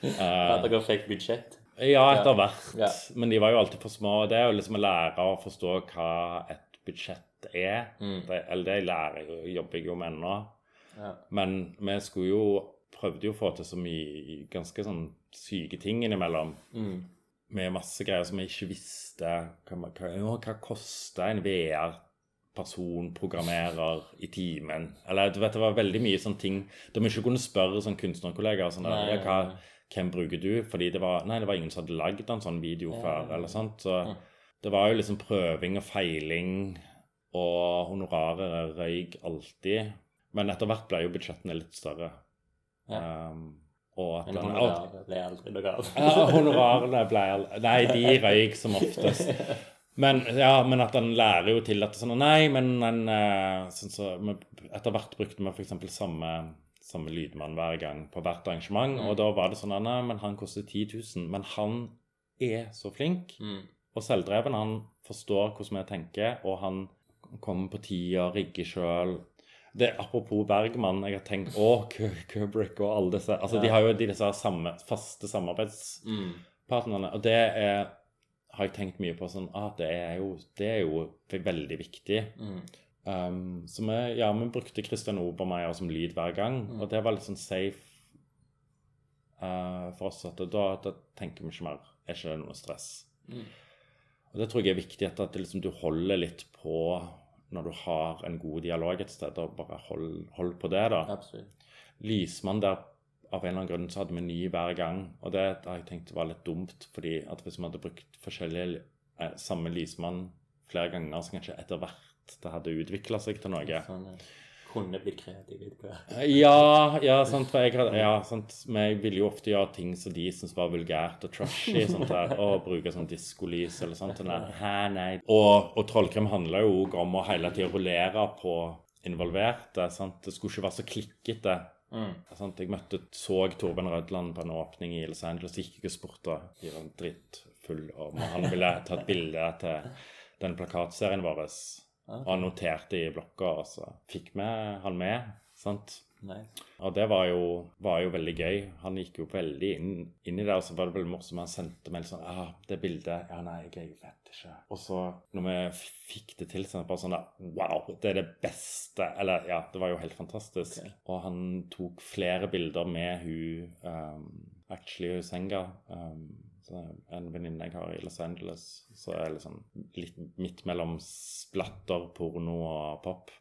Eh, At dere fikk budsjett? ja, etter hvert. Ja. Men de var jo alltid for små. Det er jo liksom å lære å forstå hva et budsjett er. Mm. Det, eller det lærer jeg, jo- jobber jeg jo med ennå. Ja. Men vi skulle jo prøvde jo å få til så mye ganske sånn syke ting innimellom. Mm. Med masse greier som vi ikke visste. Hva, hva, hva kosta en VR-personprogrammerer i timen? Eller du vet, det var veldig mye sånne ting da vi ikke kunne spørre sånn kunstnerkollegaer sånn Nei, ja, hva, hvem bruker du? Fordi det var, nei, det var ingen som hadde lagd en sånn video før. eller sant? Så det var jo liksom prøving og feiling, og honorarer røyk alltid. Men etter hvert ble jo budsjettene litt større. Ja. Um, og at Men honoraret ble aldri noe av. ja, honorarene ble aldri Nei, de røyk som oftest. Men, ja, men at han lærer jo til at sånn Nei, men en, eh, sånn så, Etter hvert brukte vi f.eks. samme, samme lydmann hver gang på hvert arrangement. Og da var det sånn Nei, men han koster 10 000. Men han er så flink Mm. og selvdreven. Han forstår hvordan vi tenker, og han kommer på tida, rigger sjøl. det, Apropos Bergman, jeg har tenkt Å, Kubrick og alle disse Altså, de har jo disse samme, faste samarbeidspartnerne, Mm. og det er har jeg tenkt mye på sånn ah, det er jo, det er jo veldig viktig. Mm. Um, så vi, ja, vi brukte Christian Obermeier som lyd hver gang, Mm. og det var litt sånn safe uh, for oss at da, da tenker vi ikke mer. Er ikke det noe stress? Mm. Og det tror jeg er viktig at, at det liksom, du holder litt på når du har en god dialog et sted, og bare hold, hold på det, da. Absolutt. Lysmann der av en eller annen grunn så hadde vi ny hver gang. Og det har jeg tenkt var litt dumt, fordi at hvis vi hadde brukt forskjellige eh, samme lysmann flere ganger, så kanskje etter hvert det hadde utvikla seg til noe. Sånn, kunne blitt kreativ. Ja, ja, sant, for jeg ja, sant, men jeg ville jo ofte gjøre ting som de syntes var vulgært og trashy, sånt der, og bruke sånn diskolys eller sånt. Eller, hæ, nei. Og, og Trollkrem handler jo også om å hele tida rullere på involverte. sant, Det skulle ikke være så klikkete. Mm. Sant? Jeg møtte, så Torben Rødland på en åpning i Los Angeles, gikk ikke spurte. De var drittfull, og han ville ta et bilde til den plakatserien vår. Og han noterte i blokka, og så fikk vi han med. sant? Nice. Og det var jo, var jo veldig gøy. Han gikk jo veldig inn, inn i det, og så var det veldig morsomt. Han sendte meg litt sånn ah, 'Det bildet Ja, nei, jeg vet ikke.' Og så, når vi fikk det til, så var det bare sånn Wow, det er det beste Eller, ja, det var jo helt fantastisk. Okay. Og han tok flere bilder med hun um, Actually Husenga. Um, så en venninne jeg har i Los Angeles. Så er jeg liksom litt midt mellom splatter, porno og pop.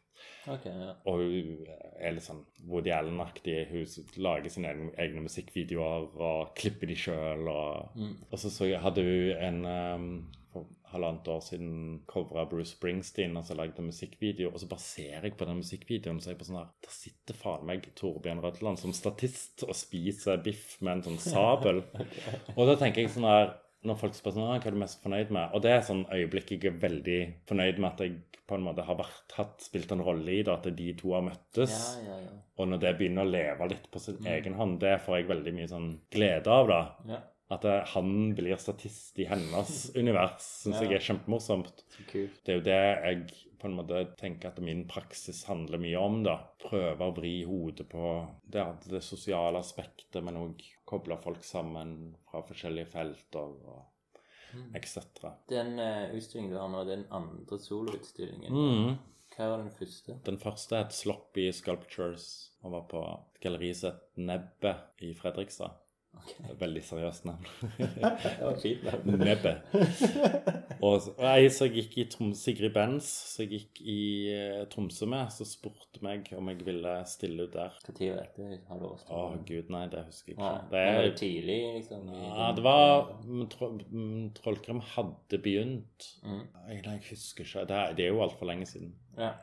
Ok, ja. Og hun er litt sånn Woody Allen-aktig. Hun lager sine egne, egne musikkvideoer og klipper de sjøl. Og, Mm. og så, så hadde hun en um, for halvannet år siden covra Bruce Springsteen og så lagde en musikkvideo. Og så bare ser jeg på den musikkvideoen så er jeg på sånn her Der sitter faen meg Torbjørn Rødland som statist og spiser biff med en sånn sabel. Og da tenker jeg sånn her når folk spør sånn, «Ah, hva er du mest fornøyd med, og det er sånn øyeblikk jeg er veldig fornøyd med at jeg på en måte har vært, hatt, spilt en rolle i det, at de to har møttes. Ja, ja, ja. Og når det begynner å leve litt på sin Mm. egen hånd, det får jeg veldig mye sånn glede av, da. ja. At det, han blir statist i hennes univers, syns jeg er kjempemorsomt. Det er jo det jeg på en måte tenker at min praksis handler mye om. da. Prøve å vri hodet på det, det sosiale aspektet, men òg koble folk sammen fra forskjellige felter og etc. Den uh, utstillingen du har nå, den andre soloutstillingen, Mm. hva var den første? Den første het Sloppy Sculptures og var på galleriet Nebbe i Fredrikstad. Ok. Veldig seriøst navn. Det. Nebbet. Og så- jeg gikk i Troms, Sigrid Benz, som jeg gikk i eh, Tromsø med, så spurte meg om jeg ville stille ut der. Når var dette? Har du Å årstall? gud, nei, det husker jeg ikke. Det var er det tidlig, liksom? i Ja, det var Tro- mm, hadde begynt. Mm. Jeg, nei, jeg husker ikke. Det er, det er jo altfor lenge siden. Ja.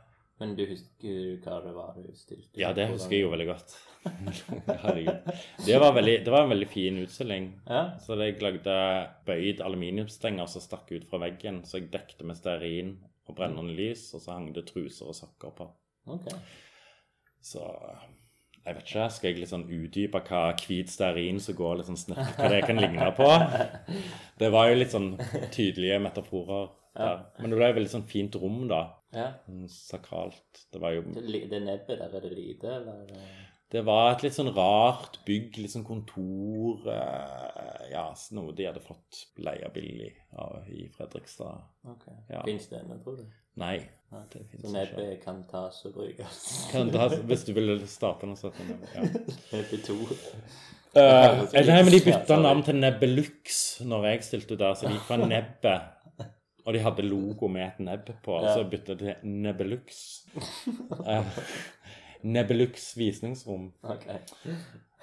Men du husker hva det var du stilte? Ja, det husker jeg jo veldig godt. Herregud. Det var, veldig, det var en veldig fin utstilling. Ja? Så jeg lagde bøyd aluminiumsstenger som stakk ut fra veggen, så jeg dekte med stearin og brennende lys, og så hang det truser og sokker på. Okay. Så jeg vet ikke, skal jeg sånn utdype hva hvit stearin som går litt sånn snett, hva det kan ligne på? Det var jo litt sånn tydelige metaforer der. Men det ble et veldig sånn fint rom, da. Ja. Sånn Sakralt. Det var jo Det, det nebbet der, er det lite, eller? er det- var et litt sånn rart bygg, litt sånn kontor eh, Ja, noe de hadde fått leia billig av i Fredrikstad. Ok. Ja. Fins det ennå, tror du? Nei, Ja, det Så ikke. nebbet kan tas og brukes? Kan tas, hvis du ville starte noe sånt. Ja. Nebbe 2. Uh, nei, men de bytta navn til Nebbelux når jeg stilte der, så de gikk fra Nebbet. Og de hadde logo med et nebb på, og så Ja. bytta de til Nebelux. Nebelux visningsrom. Okay.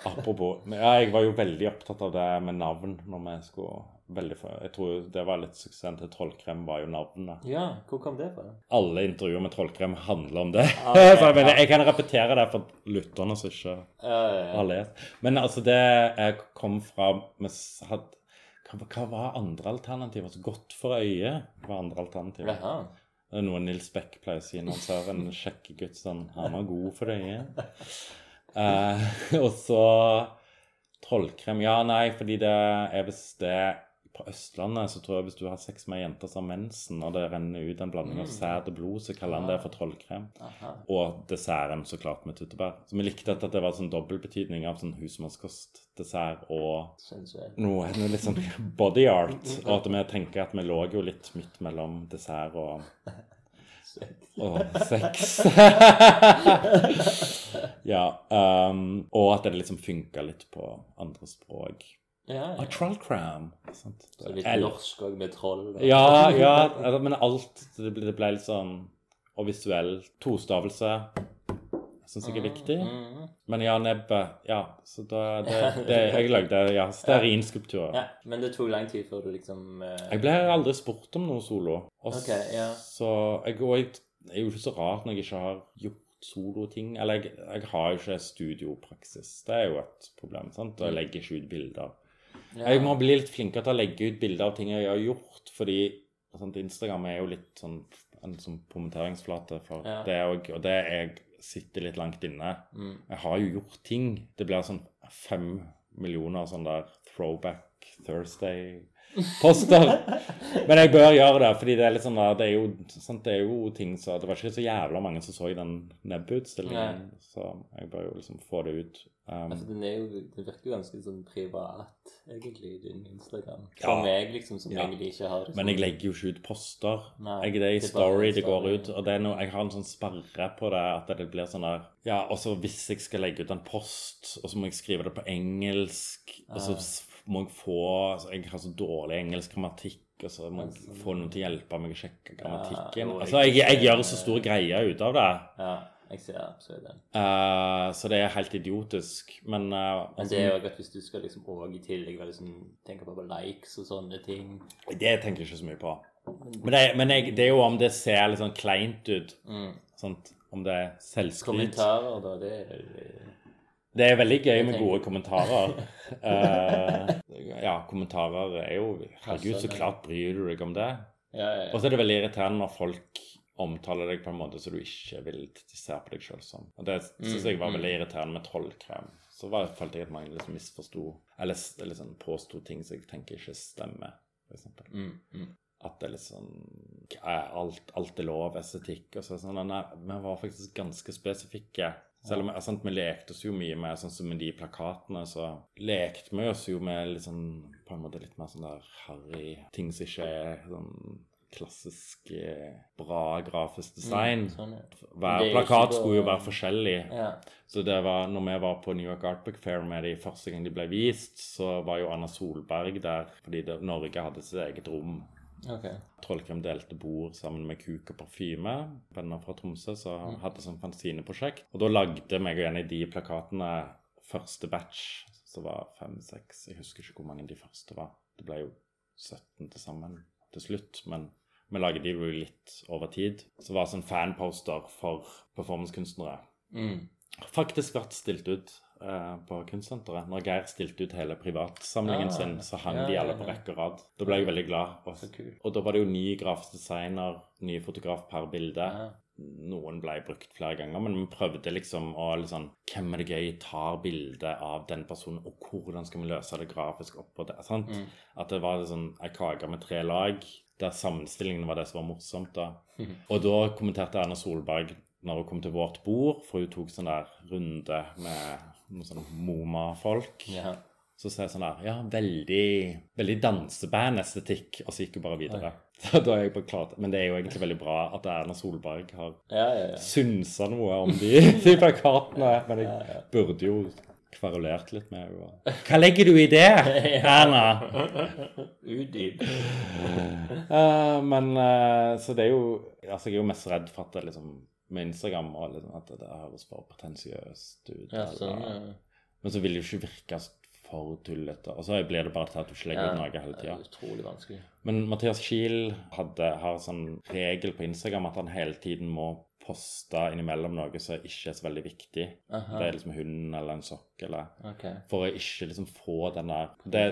Apropos ja, Jeg var jo veldig opptatt av det med navn når vi skulle veldig for, Jeg tror det var litt suksessen til Trollkrem, var jo navnet. Ja, hvor kom det fra? Alle intervjuer med Trollkrem handler om det. Ah, så jeg, mener, jeg kan repetere det for lytterne som ikke Ja, ja, ja. har lest. Men altså, det jeg kom fra vi hadde, hva, hva var andre alternativer? Altså, godt for øyet var andre alternativer. Jaha. Det er noe Nils Beck pleier å si når han ser en sjekkegutt sånn Han var god for øyet. Eh, og så trollkrem Ja, nei, fordi det er visst det på Østlandet så tror jeg hvis du har sex med ei jente som har mensen, og det renner ut en blanding av sæd og blod, så kaller han det for trollkrem. Aha. Og desserten så klart med tyttebær. Så vi likte at det var sånn dobbeltbetydning av sånn husmannskost, dessert og noe, noe litt sånn body art. Og at vi tenker at vi lå jo litt midt mellom dessert og, og sex. ja. Um, og at det liksom funka litt på andre språk. Ja, Ah, ja. trollcram. Sant? Så litt L. norsk òg med troll. og- Ja, ja, altså, men alt det ble, det ble litt sånn Og visuell tostavelse syns jeg er viktig. Mhm. Men ja, nebbet Ja, så da det, det, Jeg lagde ja, stearinskulpturer. Ja, men det tok lang tid før du liksom uh... Jeg ble aldri spurt om noe solo. Også, okay, ja. Så jeg, og jeg, det er jo ikke så rart når jeg ikke har gjort soloting. Eller jeg, jeg har jo ikke studiopraksis. Det er jo et problem. sant? Og jeg legger ikke ut bilder. Jeg må bli litt flinkere til å legge ut bilder av ting jeg har gjort, fordi sånt, Instagram er jo litt sånn en sånn kommenteringsflate for Ja. det òg, og det jeg sitter litt langt inne. Mm. Jeg har jo gjort ting. Det blir sånn fem millioner sånn der Throwback Thursday-poster. Men jeg bør gjøre det, fordi det er litt sånn der, det er jo, sant, det er jo ting så Det var ikke så jævla mange som så i den nebbutstillingen, så jeg bør jo liksom få det ut. Um, Altså, den jo, den, virker jo ganske sånn privat, egentlig, din Instagram. Ja. For meg, liksom, som Ja. egentlig ikke har det Men jeg legger jo ikke ut poster. Nei, jeg, det er i story det går ut. Og det er noe, jeg har en sånn sperre på det, at det blir sånn der Ja, og så hvis jeg skal legge ut en post, og så må jeg skrive det på engelsk, og så Ah. må jeg få altså, Jeg har så dårlig engelsk grammatikk, og så må jeg få noen til å hjelpe meg å sjekke grammatikken. og Altså, jeg, jeg gjør så stor greie ut av det. Ja, jeg ser absolutt den. Eh, så det er helt idiotisk. Men, eh, Men det er jo at hvis du skal liksom òg i tillegg være liksom, tenke på likes og sånne ting det tenker jeg ikke så mye på. Men, det, men jeg, det er jo om det ser litt sånn kleint ut. mm. Sånt, Om det er selvskryt. Kommentarer, da, det er Det er veldig gøy med gode kommentarer. uh, ja, kommentarer er jo Herregud, så klart bryr du deg om det. Ja, ja, Og så er det veldig irriterende når folk omtaler deg på en måte som du ikke vil se på deg sjøl som. Og det syns jeg var veldig irriterende med trollkrem. Så var, følte jeg at mange liksom misforsto eller, eller sånn påsto ting som jeg tenker ikke stemmer, f.eks. mm, mm. At det er litt sånn er alt, alt er lov, estetikk og så sånn. Nei, vi var faktisk ganske spesifikke. Selv om sant, vi lekte oss jo mye med sånn som med de plakatene, så lekte vi oss jo med litt sånn på en måte litt mer sånn der harry ting som ikke er sånn klassisk eh, bra grafisk design. Sånn, ja. Hver er plakat skulle jo være forskjellig. ja. Så det var, når vi var på New York Art Book Fair med de første gang de ble vist, så var jo Anna Solberg der fordi det, Norge hadde sitt eget rom. Okay. Trollkrem delte bord sammen med Kuk og Parfyme, venner fra Tromsø, som hadde sånn fanzineprosjekt. Og da lagde meg og Jenny de plakatene første batch, som var fem-seks. Jeg husker ikke hvor mange de første var. Det ble jo 17 til sammen til slutt, men vi lagde de jo litt over tid. Så det var sånn fanposter for performancekunstnere. Mm. Faktisk vært stilt ut eh, på Kunstsenteret. Når Geir stilte ut hele privatsamlingen ja, sin, så hang ja, de alle ja, på rekke og rad. Da ble jeg veldig glad. Og, og da var det jo ny grafisk designer, ny fotograf per bilde. Noen ble brukt flere ganger, men vi prøvde liksom å liksom Hvem er det gøy tar bilde av den personen, og hvordan skal vi løse det grafisk oppå det? Sant? Mm. At det var sånn ei kake med tre lag, der sammenstillingen var det som var morsomt. da. Mhm. Og da kommenterte Erna Solberg når hun kom til vårt bord, for hun tok sånn der runde med noen sånne Moma-folk. Ja. Så sa jeg sånn der Ja, veldig, veldig danseband-estetikk. Og så gikk hun bare videre. Så da er jeg bare klart, Men det er jo egentlig veldig bra at Erna Solberg har Ja, ja, ja. synsa noe om de, de plakatene. Men jeg burde jo kverulert litt med henne. Hva legger du i det, Erna? Udyp. uh, men uh, Så det er jo Altså, jeg er jo mest redd for at det liksom med Instagram og liksom, at det, det høres bare pretensiøst ut. Ja, sånn. ja. Men så vil det jo ikke virke for tullete. Og så blir det bare til at du ikke legger ut noe hele tida. utrolig vanskelig. Men Mathias Kiel hadde, har sånn regel på Instagram at han hele tiden må poste innimellom noe som ikke er så veldig viktig. Aha. Det er liksom hunden eller en sokk eller okay. For å ikke liksom få den der det.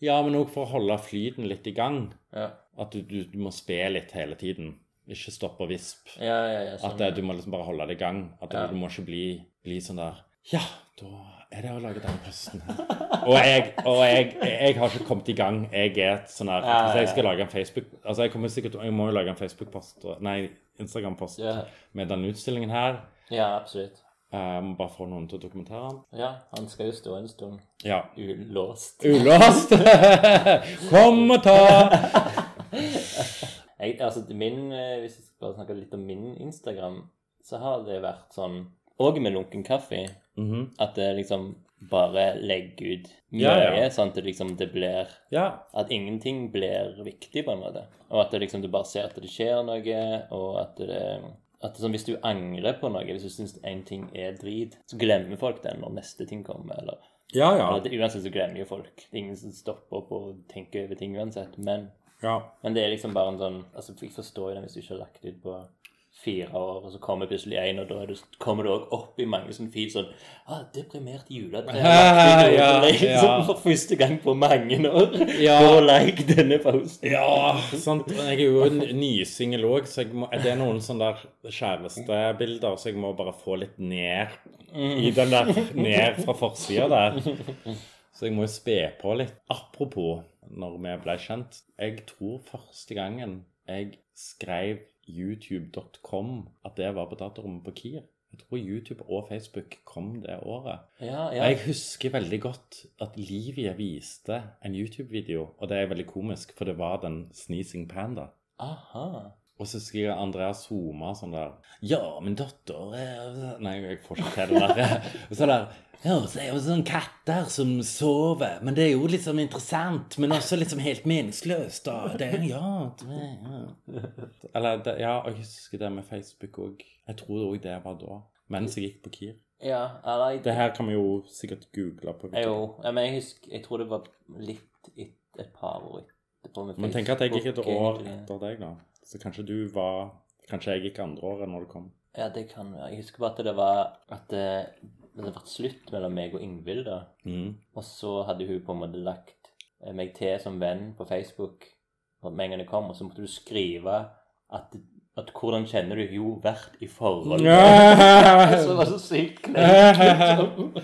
Ja, men òg for å holde flyten litt i gang. Ja. At du, du, du må spe litt hele tiden. Ikke stopp og visp. Ja, ja, ja. Sånn, At det, du må liksom bare holde det i gang. At Ja. du må ikke bli, bli sånn der Ja, da er det å lage denne posten her. Og jeg, og jeg, jeg har ikke kommet i gang. Jeg er et sånn her Ja, ja, Hvis jeg skal lage en Facebook Altså, jeg kommer sikkert Jeg må jo lage en Facebook-post Nei, Instagram-post Ja. med denne utstillingen her. Ja, absolutt. Jeg må bare få noen til å dokumentere den. Ja, han skal jo stå en stund Ja. ulåst. Ulåst! Kom og ta! Jeg, altså, min, eh, hvis jeg skal bare snakke litt om min Instagram, så har det vært sånn Òg med lunken kaffe. Mhm. At det liksom bare legger ut mye, Ja, ja. sånn at det liksom det blir Ja. At ingenting blir viktig, på en måte. Og at det liksom du bare ser at det skjer noe, og at det at det, sånn, Hvis du angrer på noe, hvis du syns en ting er drit, så glemmer folk den når neste ting kommer. eller Ja, ja. eller det, Uansett så glemmer jo folk. Det er ingen som stopper opp og tenker over ting uansett. Men, ja. men det er liksom bare en sånn altså Jeg forstår jo det hvis du ikke har lagt ut på fire år, og så kommer plutselig en, og da du, kommer du òg opp i mange sånne feed sånn ah, 'Deprimert juletre'. Ja, ja. For første gang på mange år. Ja. Gå og like denne posten. Ja, sant. Jeg er jo en nysingel òg, så jeg må, det er noen sånne der kjærestebilder, så jeg må bare få litt ned i den der Ned fra forsida der. Så jeg må jo spe på litt. Apropos når vi ble kjent. Jeg tror første gangen jeg skrev youtube.com at det var på datarommet på Kier. Jeg tror YouTube og Facebook kom det året. Ja, ja. Jeg husker veldig godt at Livia viste en YouTube-video, og det er veldig komisk, for det var den Sneezing Panda. Aha. Og så skriver Andreas Homa sånn der Ja, min datter er Nei, jeg får ikke til det der. Og så der Ja, så er det jo sånne katter som sover, men det er jo liksom interessant, men også liksom helt meningsløst, da. Det er Ja. Det, ja. Eller det, Ja, jeg husker det med Facebook òg. Jeg tror òg det var da. Mens jeg gikk på KIR. Ja, eller Det her kan vi jo sikkert google på. Jo, ja, men jeg husker Jeg tror det var litt et, et par år etterpå. Men tenk at jeg gikk et år etter deg, da. Så kanskje du var Kanskje jeg gikk andre året når du kom. Ja, det kan være. Jeg husker bare at det var At det, det hadde vært slutt mellom meg og Ingvild, da. Mm. Og så hadde hun på en måte lagt eh, meg til som venn på Facebook med en gang jeg kom, og så måtte du skrive at, at hvordan kjenner du jo vært i forhold Så det var så sykt kleint.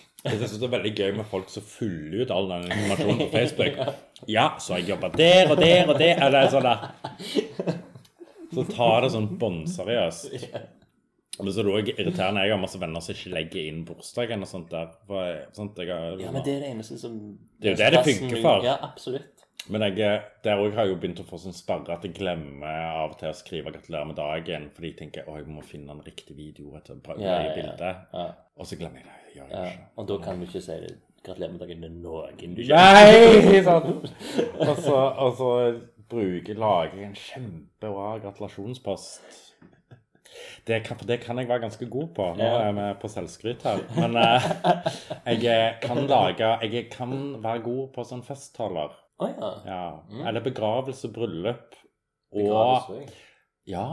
Jeg synes det er veldig gøy med folk som fyller ut all den informasjonen på Facebook. Ja, så jeg jobba der og der og der. Eller sånn der. Så tar det sånn bånnseriøst. Men så er det også irriterende. Jeg har masse venner som ikke legger inn bursdagen og sånt der. For, sånt, jeg har, Ja, men det er det eneste som Det er jo det det funker for. Ja, absolutt. Men jeg, der òg har jeg jo begynt å få sånn sperre at jeg glemmer av og til å skrive 'gratulerer med dagen', fordi jeg tenker å, jeg må finne en riktig video et bra ja, ja. bilde. Ja, Og så glemmer jeg det. Jeg ja. Og da kan du ikke si det. Gratulerer med dagen med noen du Nei! sant? Og så, og så bruker, lager jeg en kjempebra gratulasjonspost. Det kan, det kan jeg være ganske god på. Nå er vi på selvskryt her. Men eh, jeg kan lage Jeg kan være god på sånn festtaler. Å ja. Ja. Eller begravelse, bryllup. Og Begravelse også. Ja,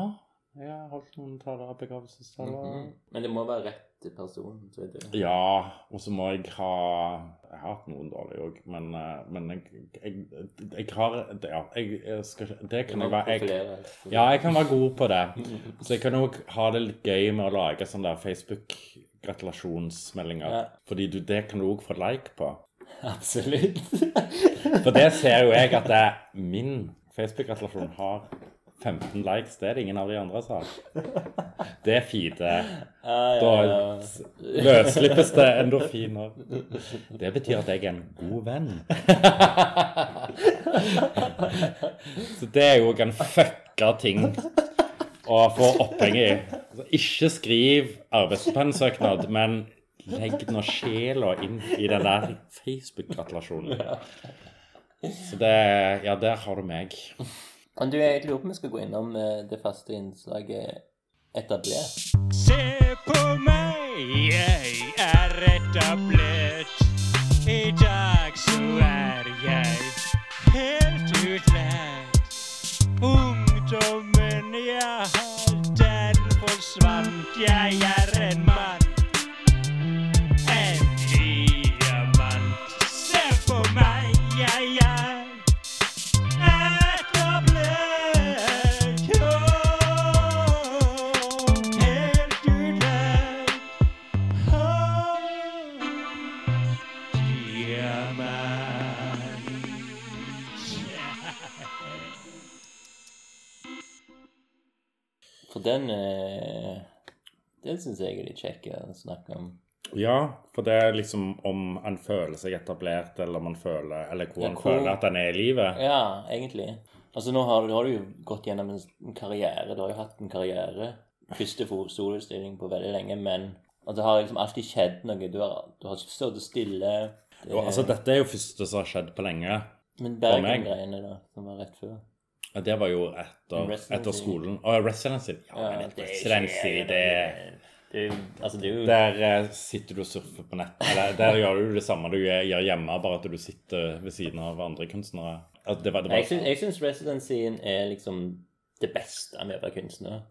jeg har holdt noen taler av begravelsestaler. -hmm. Men det må være rett person. Så vet jeg. Ja, og så må jeg ha Jeg har hatt noen dårlige òg, men, eh, men jeg, jeg, jeg har Ja, jeg, skal Det kan jeg være jeg. Ja, jeg kan være god på det. Så jeg kan òg ha det litt gøy med å lage sånne der Facebook-gratulasjonsmeldinger. Ja. Fordi du, det kan du òg få like på. Absolutt. For det ser jo jeg at det, min Facebook-gratulasjon har 15 likes. Det er det ingen av de andre som har. Det er. Ja, ja, Da løsslippes det endorfiner. Det betyr at jeg er en god venn. Så det er jo en fucka ting å få oppheng i. Altså, ikke skriv arbeidspensøknad, men legg nå sjela inn i den der Facebook-gratulasjonen. Så det Ja, der har du meg. Men du, jeg lurer på om vi skal gå innom eh, det faste innslaget etablert. Se på meg, jeg er etablert. I dag så er jeg helt utlært. Ungdommen jeg har, den forsvant. Jeg er den eh, Den syns jeg er litt kjekk å snakke om. Ja, for det er liksom om han føler seg etablert, eller om han føler Eller hvor Ja, han hvor- føler at han er i livet. Ja, egentlig. Altså Nå har, du- har du jo gått gjennom en karriere. Du har jo hatt en karriere. Første solutstilling på veldig lenge, men at det har liksom alltid skjedd noe. Du har, du har ikke stått stille. Det, Jo, altså, dette er jo første som har skjedd på lenge. men Bergen-greiene, da, som var rett før. Ja, det var jo etter, etter skolen. Å, residency. Ja, men et residency, det det, Altså, det jo Der eh, sitter du og surfer på nett. Eller der gjør du det samme du gjør hjemme, bare at du sitter ved siden av andre kunstnere. Altså, det var, det var, Jeg syns, residencyen er liksom det beste med å være kunstner.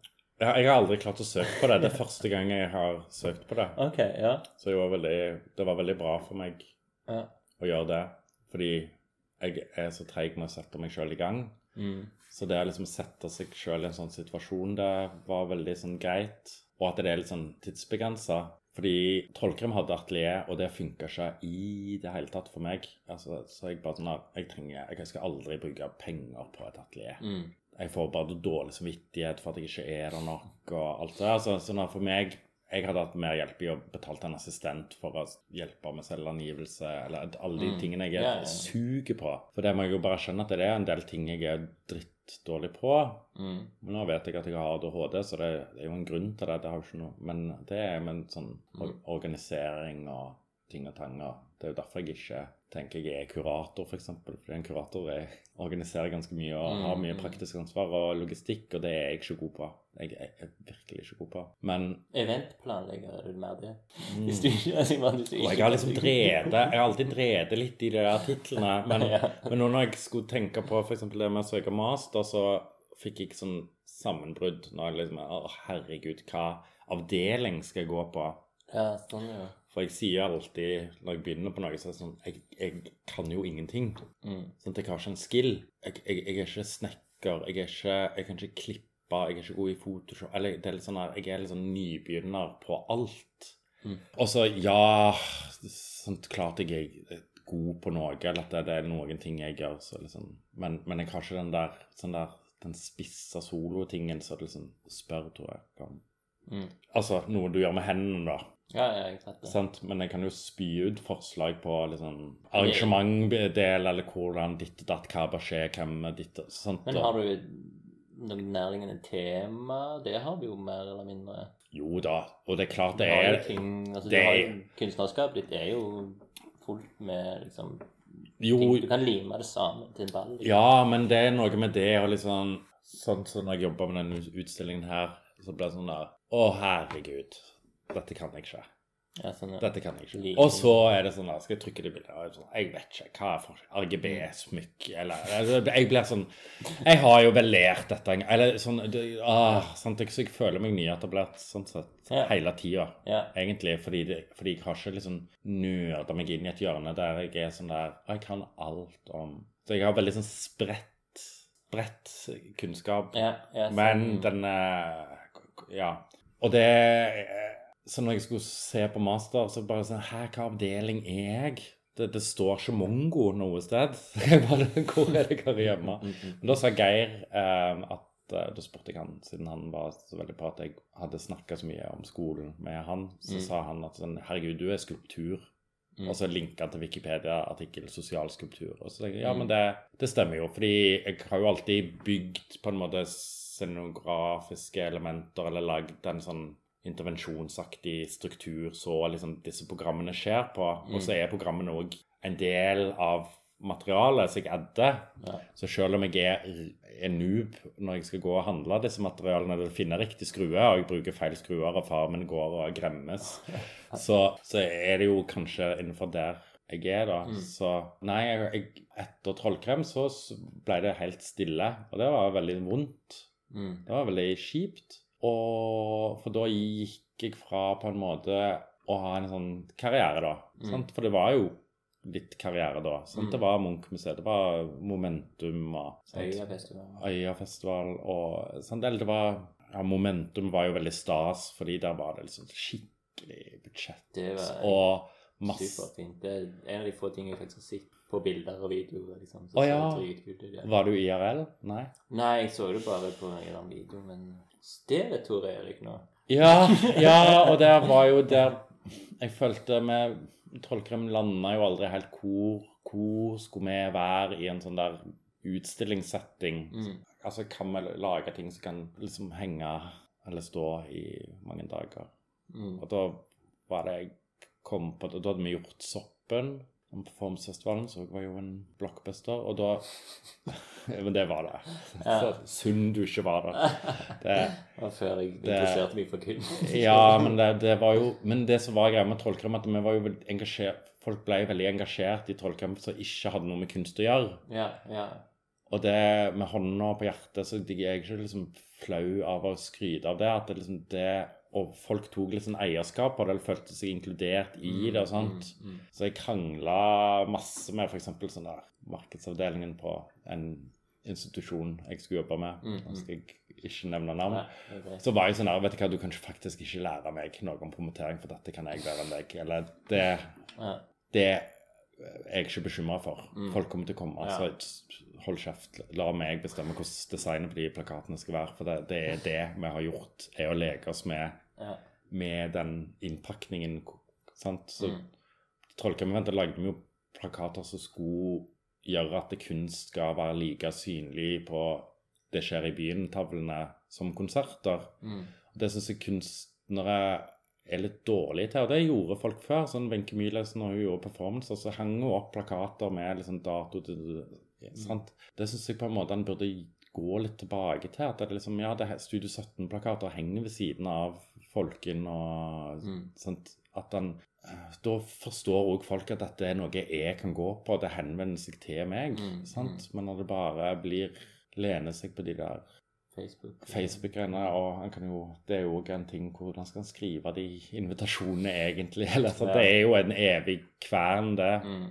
Ja, jeg har aldri klart å søke på det. Det er første gang jeg har søkt på det. Okay, ja. Så det var veldig, det var veldig bra for meg ja. å gjøre det. Fordi jeg er så treig med å sette meg sjøl i gang. Mm. Så det å liksom sette seg sjøl i en sånn situasjon, det var veldig sånn greit. Og at det er litt sånn tidsbegrensa. Fordi Trollkrim hadde atelier, og det funka ikke i det hele tatt for meg. Altså, så jeg bare sånn at jeg trenger Jeg skal aldri bruke penger på et atelier. Mm. Jeg får bare dårlig samvittighet for at jeg ikke er der nok, og alt det der. Så, sånn for meg Jeg hadde hatt mer hjelp i å betale en assistent for å hjelpe med selvangivelse, eller alle de Mm. tingene jeg er ja. suger på. For det må jeg jo bare skjønne at det er en del ting jeg er drittdårlig på. Mm. Men nå vet jeg at jeg har ADHD, så det, det er jo en grunn til det. Det har jo ikke noe Men det er med en sånn organisering og ting og tang. og Det er jo derfor jeg ikke tenker jeg er kurator, f.eks. Fordi en kurator er, organiserer ganske mye og har mye Mm. praktisk ansvar og logistikk, og det er jeg ikke god på. Jeg er, er virkelig ikke god på. Men Eventplanlegger, er du mer det? Hvis du ikke altså, hvis du ikke- jeg har liksom drevet Jeg har alltid drevet litt i de der titlene. Men, Ja. men nå når jeg skulle tenke på f.eks. det med å søke master, så fikk jeg sånn sammenbrudd når jeg liksom Å, herregud, hva avdeling skal jeg gå på? Ja, sånn, ja. For jeg sier alltid når jeg begynner på noe, så er det sånn Jeg, jeg kan jo ingenting. Mm. Sånn at jeg har ikke en skill. Jeg, jeg, jeg er ikke snekker. Jeg, er ikke, jeg kan ikke klippe. Jeg er ikke god i Photoshop. Eller det er litt sånn her, jeg er litt sånn nybegynner på alt. Mm. Og så, ja sånn, Klart jeg er god på noe, eller at det, er noen ting jeg gjør, så liksom Men, men jeg har ikke den der, sånn der den spissa solotingen som liksom spør, tror jeg. Mm. Altså noe du gjør med hendene, da. Ja, ja, jeg det. Sant? Men jeg kan jo spy ut forslag på liksom, arrangementdel, eller hvordan ditt og datt, hva bør skje, hvem ditt og sånt. Men har du noen nærliggende tema? Det har vi jo mer eller mindre. Jo da, og det er klart det er ting, altså, det er- Kunstnerskapet ditt er jo fullt med liksom Jo, ting, Du kan lime det sammen til en ball. liksom. ja, men det er noe med det og liksom Sånn som når jeg jobba med denne utstillingen her, så ble det sånn der Å, herregud. Dette kan jeg ikke. Ja, sånn, ja. Dette kan jeg ikke. Like- Og så er det sånn der, skal jeg trykke det bildet er sånn, Jeg vet ikke. Hva er for RGB-smykk eller altså, Jeg blir sånn Jeg har jo vel lært dette en gang. Eller sånn det, ah, sant, Så jeg føler meg nyetablert sånn sett Ja. hele tida. Ja. Egentlig. Fordi, det, fordi jeg har ikke liksom nøda meg inn i et hjørne der jeg er sånn der Jeg kan alt om Så jeg har veldig sånn spredt Spredt kunnskap. Ja, ja, sånn- Men den eh, Ja. Og det Så når jeg skulle se på master, så bare sånn Hæ, hva avdeling er jeg? Det, det står ikke mongo noe sted. Så jeg bare, Hvor er det jeg hører hjemme? Men da sa Geir eh, at Da spurte jeg han, siden han var så veldig på at jeg hadde snakka så mye om skolen med han, så Mm. sa han at sånn Herregud, du er skulptur. Mm. Og så linka til Wikipedia-artikkel 'sosial skulptur'. Og så tenkte jeg ja, Mm. men det, det stemmer jo. Fordi jeg har jo alltid bygd på en måte scenografiske elementer, eller lagd en sånn intervensjonsaktig struktur så liksom disse programmene skjer på. Og så er programmene òg en del av materialet som jeg adder. Ja. Så selv om jeg er en noob når jeg skal gå og handle disse materialene eller finne riktig skrue, og jeg bruker feil skruer, og far min går og gremmes, så, så er det jo kanskje innenfor der jeg er, da. Så nei, jeg, etter Trollkrem så ble det helt stille, og det var veldig vondt. Mm. Det var veldig kjipt. Og for da gikk jeg fra på en måte å ha en sånn karriere, da. Sant? For det var jo litt karriere da. Sant? Det var Munch-museet, det var Momentum og? Øyafestival. Øyafestival og sant? Eller det var ja, Momentum var jo veldig stas, fordi der var det liksom skikkelig budsjett. Det var Og Masse. Superfint. Det er en av de få tingene jeg faktisk har sett på bilder og videoer. liksom. Så Å, ja. Var du IRL? Nei? Nei, jeg så det bare på en eller annen video, men stedet Tor Erik nå Ja, ja, og det var jo der Jeg følte med Trollkrim landa jo aldri helt hvor, hvor skulle vi være i en sånn der utstillingssetting. Mm. Altså, kan vi lage ting som kan liksom henge eller stå i mange dager? Mm. Og da var det jeg kom på Da hadde vi gjort Soppen om Performancefestivalen, så var jo en blockbuster, og da Men det var det. Så synd du ikke var der. Det, var før jeg interesserte meg for kunst. ja, men det, det var jo Men det som var greia med Trollkram, at vi var jo engasjert Folk ble veldig engasjert i Trollkrem som ikke hadde noe med kunst å gjøre. Ja, ja. Og det med hånda på hjertet, så jeg er ikke liksom flau av å skryte av det. At det liksom det Og folk tok litt sånn eierskap og det, følte seg inkludert i det og sånt. Mm, mm. Så jeg krangla masse med f.eks. sånn der markedsavdelingen på en institusjon jeg skulle jobbe med. Mm, Nå skal jeg ikke nevne navn. Nei. Så var jeg sånn her, vet du hva, du kan faktisk ikke lære meg noe om promotering, for dette kan jeg bedre enn deg. Eller det, Ja. det er jeg ikke bekymra for. Folk kommer til å komme. Mm. Ja. Så hold kjeft. La meg bestemme hvordan designet på de plakatene skal være. For det, det er det vi har gjort, er å leke oss med, Ja. med den innpakningen. Sant? Så Mm. Trollkriminventet lagde vi jo plakater som skulle gjøre at det kunst skal være like synlig på Det skjer i byen-tavlene som konserter. Mm. Det syns jeg kunstnere er litt dårlige til, og det gjorde folk før. sånn Wenche Myhlesen, når hun gjorde performancer, så hang hun opp plakater med liksom dato til sant? Det syns jeg på en måte han burde gå litt tilbake til. At det liksom, ja, det Studio 17-plakater henger ved siden av Folken og Mm. sånt. At han eh, Da forstår òg folk at dette er noe jeg kan gå på. Det henvender seg til meg. Mm, sant? Men når det bare blir Lener seg på de der Facebook. Facebook-greiene, og han kan jo, det er jo òg en ting hvordan skal han skrive de invitasjonene egentlig? Eller, så Ja. Det er jo en evig kvern, det. Mm.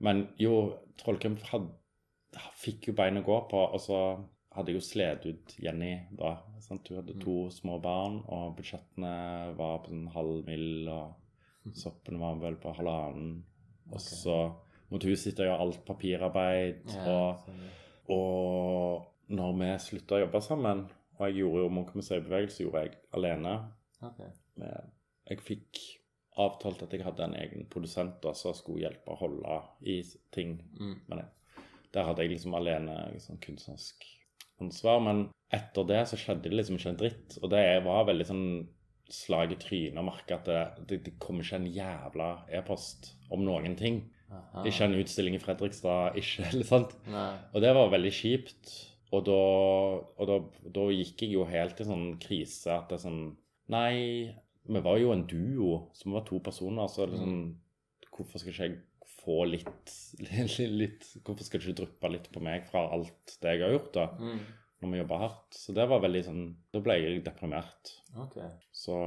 Men jo, Trollkrim hadde, fikk jo bein å gå på, og så hadde jo slet ut Jenny da. Sant? Hun hadde to små barn, og budsjettene var på en halv mill, og soppen var vel på halvannen. Og så måtte hun sitte og gjøre alt papirarbeid, og sånn. og når vi slutta å jobbe sammen, og jeg gjorde jo Munch-museibevegelse, gjorde jeg alene. okay. Jeg fikk avtalt at jeg hadde en egen produsent da, som skulle hjelpe å holde i ting. Mm. Men jeg, der hadde jeg liksom alene liksom, kunstnerisk ansvar. Men etter det så skjedde det liksom ikke en dritt. Og det var veldig sånn slag i trynet å merke at det, det, det kommer ikke en jævla e-post om noen ting. Aha. Ikke en utstilling i Fredrikstad, ikke eller sant. Nei. Og det var veldig kjipt. Og da, og da, da gikk jeg jo helt i sånn krise at det er sånn Nei, vi var jo en duo, så vi var to personer, så liksom Hvorfor skal ikke jeg få litt, litt Hvorfor skal det ikke dryppe litt på meg fra alt det jeg har gjort, da? Mm. Når vi jobber hardt. Så det var veldig sånn Da ble jeg deprimert. Ok. Så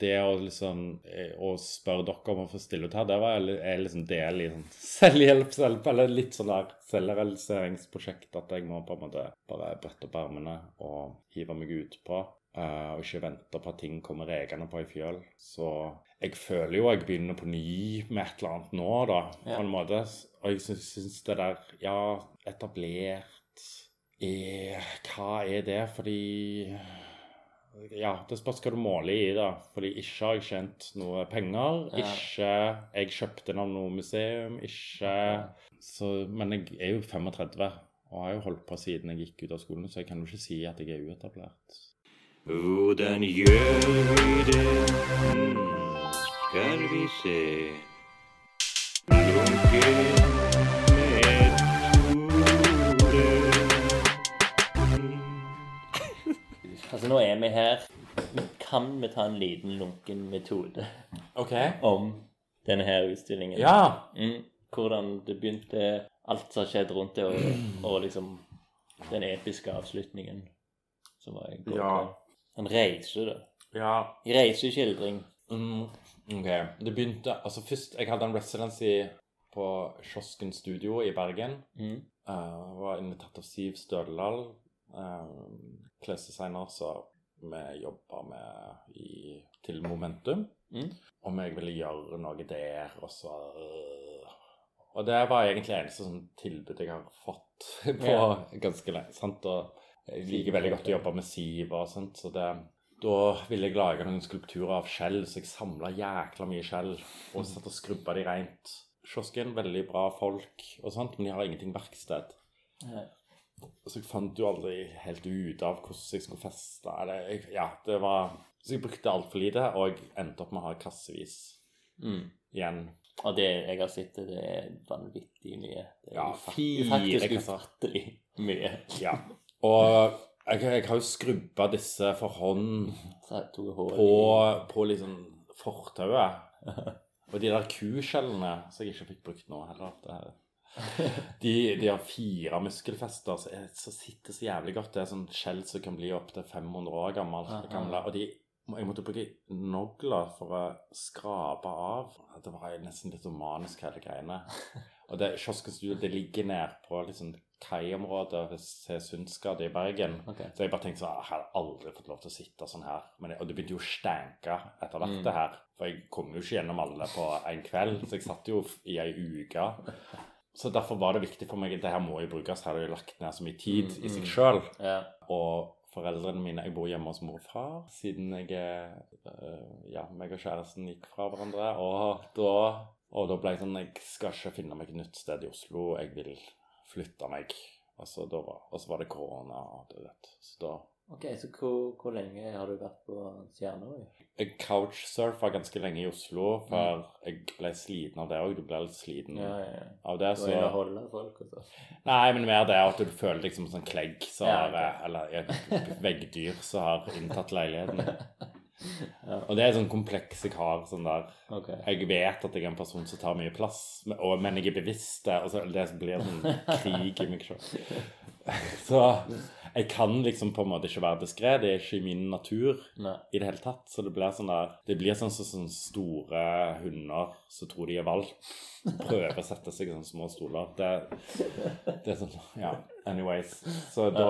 det å liksom eh, Å spørre dere om å få stille ut her, det var er liksom del i sånn selvhjelpshjelp, eller litt sånn der selvrealiseringsprosjekt. At jeg må på en måte bare brette opp ermene og hive meg ut på. Uh, og ikke vente på at ting kommer regende på i fjøl. Så jeg føler jo jeg begynner på ny med et eller annet nå, da. Ja. På en måte. Og jeg syns, syns det der Ja, etablert er, Hva er det? Fordi ja, det spørs hva du måler i, da. Fordi ikke har jeg tjent noe penger. Ja. Ikke Jeg kjøpte den av noe museum. Ikke så, Men jeg er jo 35 og har jo holdt på siden jeg gikk ut av skolen, så jeg kan jo ikke si at jeg er uetablert. Hvordan gjør vi det? Skal vi se. Lunken med. Altså, nå er vi her. Kan vi ta en liten lunken metode OK. om denne her utstillingen? Ja. Mm. Hvordan det begynte, alt som har skjedd rundt det, og, og liksom den episke avslutningen som var i går. Ja. En reise, da. Ja. Reiseskildring. Mm, ok. Det begynte Altså, først Jeg hadde en residency på Kiosken Studio i Bergen. Mm. Uh, var invitert av Siv Stødelal, uh, klesdesigner som vi jobba med i, til Momentum. Mm. Om jeg ville gjøre noe der, og så Og det var egentlig eneste sånn tilbud jeg har fått på Ja. ganske lenge. sant? Og jeg liker veldig godt å jobbe med siv og sånt, så det da ville jeg lage noen skulpturer av skjell, så jeg samla jækla mye skjell og satt og skrubba de rent. Kiosken, veldig bra folk og sånt, men de har ingenting verksted. Så jeg fant jo aldri helt ut av hvordan jeg skulle feste. Eller, ja, det var Så jeg brukte altfor lite, og jeg endte opp med å ha kassevis Mm. igjen. Og det jeg har sett, det er vanvittig mye. Det er Ja, faktisk ufattelig mye. Ja. Og jeg, jeg har jo skrubba disse for hånd på, på liksom fortauet. Og de der kuskjellene som jeg ikke fikk brukt nå heller. De, de har fire muskelfester som er- sitter så jævlig godt. Det er sånn skjell som kan bli opptil 500 år gammel, gamle. Og de, jeg måtte bruke nogler for å skrape av. Det var nesten litt manisk, hele greiene. Og det kiosken det ligger ned på liksom kaiområdet til Sundsgade i Bergen. Okay. Så jeg bare tenkte sånn, jeg har aldri fått lov til å sitte sånn her. Men jeg, og det begynte jo å stanke etter hvert Mm. det her. For jeg kom jo ikke gjennom alle på en kveld, så jeg satt jo i ei uke. Så derfor var det viktig for meg at det her må jo brukes. Her har jeg lagt ned så mye tid Mm, i seg mm. sjøl. Ja. Og foreldrene mine Jeg bor hjemme hos mor og far siden jeg øh, Ja, meg og kjæresten gikk fra hverandre. Og da, og da ble jeg sånn Jeg skal ikke finne meg et nytt sted i Oslo. Jeg vil flytte meg. Og så, var, og så var det korona og det vet. Så da Ok, så hvor, hvor lenge har du vært på Stjernøy? Jeg couchsurfa ganske lenge i Oslo, for jeg ble sliten av det òg. Du ble litt sliten Ja, ja, ja. av det. Så Du holde folk og sånn. Nei, men mer det at du føler deg som en sånn klegg Ja, har, ok. eh, Eller et veggdyr som har inntatt leiligheten. Ja. Og det er sånn kompleks jeg har. sånn der okay. Jeg vet at jeg er en person som tar mye plass, og, men jeg er bevisst det. Og så det blir sånn krig i meg sjøl. Så jeg kan liksom på en måte ikke være diskré. Det er ikke i min natur Nei. i det hele tatt. Så det blir sånn der Det blir sånn som sånne store hunder som tror de er valp. Prøver å sette seg i sånne små stoler. Det, det er sånn Ja. Anyways. Så da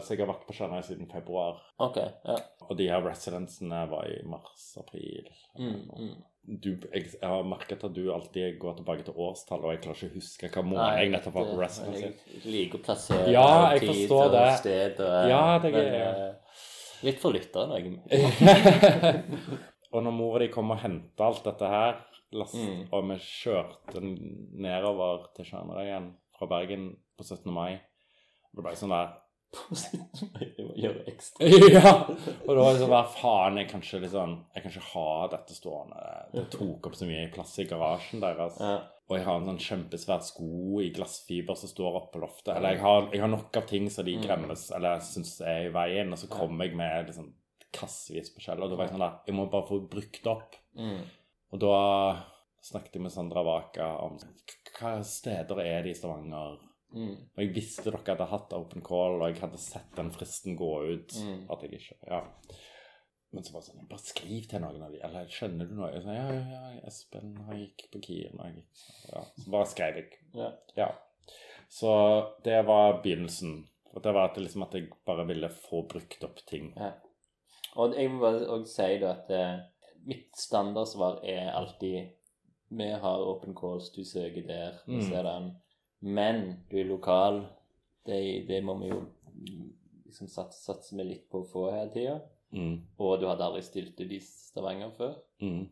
Så jeg har vært på Stjerneøy siden februar. Ok, ja. Og de her residencene var i mars-april. Mm, mm. Du, jeg, jeg har merket at du alltid går tilbake til årstall, og jeg klarer ikke å huske hva måned jeg nettopp var på residency. Jeg liker å plassere Ja, jeg tid og det. sted og Ja, det er men, eh, Litt for lytteren, jeg. og når mora di kom og henta alt dette her, last, Mm. og vi kjørte nedover til Stjernerøyen fra Bergen på 17. mai Det ble sånn der gjøre ekstra. Ja! Og da var det sånn der Faen, jeg kan ikke liksom Jeg kan ikke ha dette stående. Det tok opp så mye plass i garasjen deres. Ja. Og jeg har en sånn kjempesvær sko i glassfiber som står oppå på loftet. Eller jeg har, jeg har nok av ting som de Mm. gremmes eller syns er i veien, og så kommer jeg med liksom kassevis på skjell. Og da var jeg sånn der Jeg må bare få brukt opp. Mm. Og da snakket jeg med Sandra Waka om hva steder er det i Stavanger. Mm. Og jeg visste dere hadde hatt open call, og jeg hadde sett den fristen gå ut. Mm. At jeg ikke Ja. Men så var det sånn Bare skriv til noen av de, eller skjønner du noe? Jeg sa, ja, ja, ja, Espen han gikk på Kien. og jeg Ja, så bare skrev jeg. Ja. Ja. Så det var begynnelsen. Og det var at, liksom at jeg bare ville få brukt opp ting. Ja. Og jeg må bare si da at eh, mitt standardsvar er alltid Vi har open calls, du søker der, vi Mm. det den. Men du er lokal. Det, det må vi jo liksom satse, satse litt på å få hele tida. Mm. Og du hadde aldri stilt ut i Stavanger før. Mm.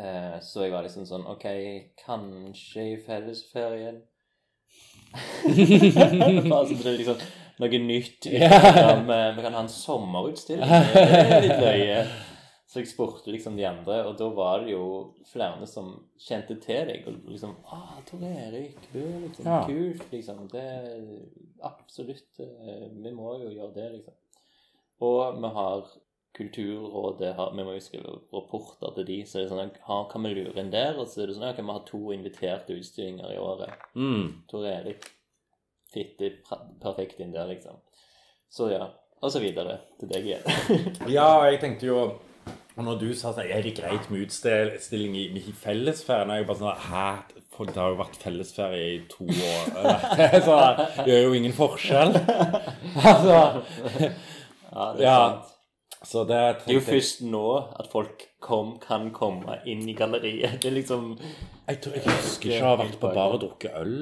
Eh, så jeg var liksom sånn OK, kanskje i fellesferien Bare så det liksom noe nytt. Ja. Vi kan ha en sommerutstilling. Det er litt løye. Så jeg spurte liksom de andre, og da var det jo flere som kjente til deg. Og liksom ah, Tor Erik, du er liksom Ja. kult, liksom. Det er absolutt eh, Vi må jo gjøre det, liksom. Og vi har Kulturrådet har, Vi må jo skrive rapporter til de, så det er sånn ah, Kan vi lure inn der? Og så er det sånn kan vi har to inviterte utstillinger i året? Mm. Tor Erik fitter perfekt inn der, liksom. Så ja. Og så videre til deg igjen. Ja, jeg tenkte jo Og når du sa sånn, er det greit med utstilling i, i fellesferien, er jeg bare sånn Hæ? Folk, det har jo vært fellesferie i to år. Så det gjør jo ingen forskjell. Altså Ja, det er Ja. sant. Så det Det er jo først nå at folk kom, kan komme inn i galleriet. Det er liksom Jeg, tror, jeg husker ikke å ha vært på bar og drukket øl.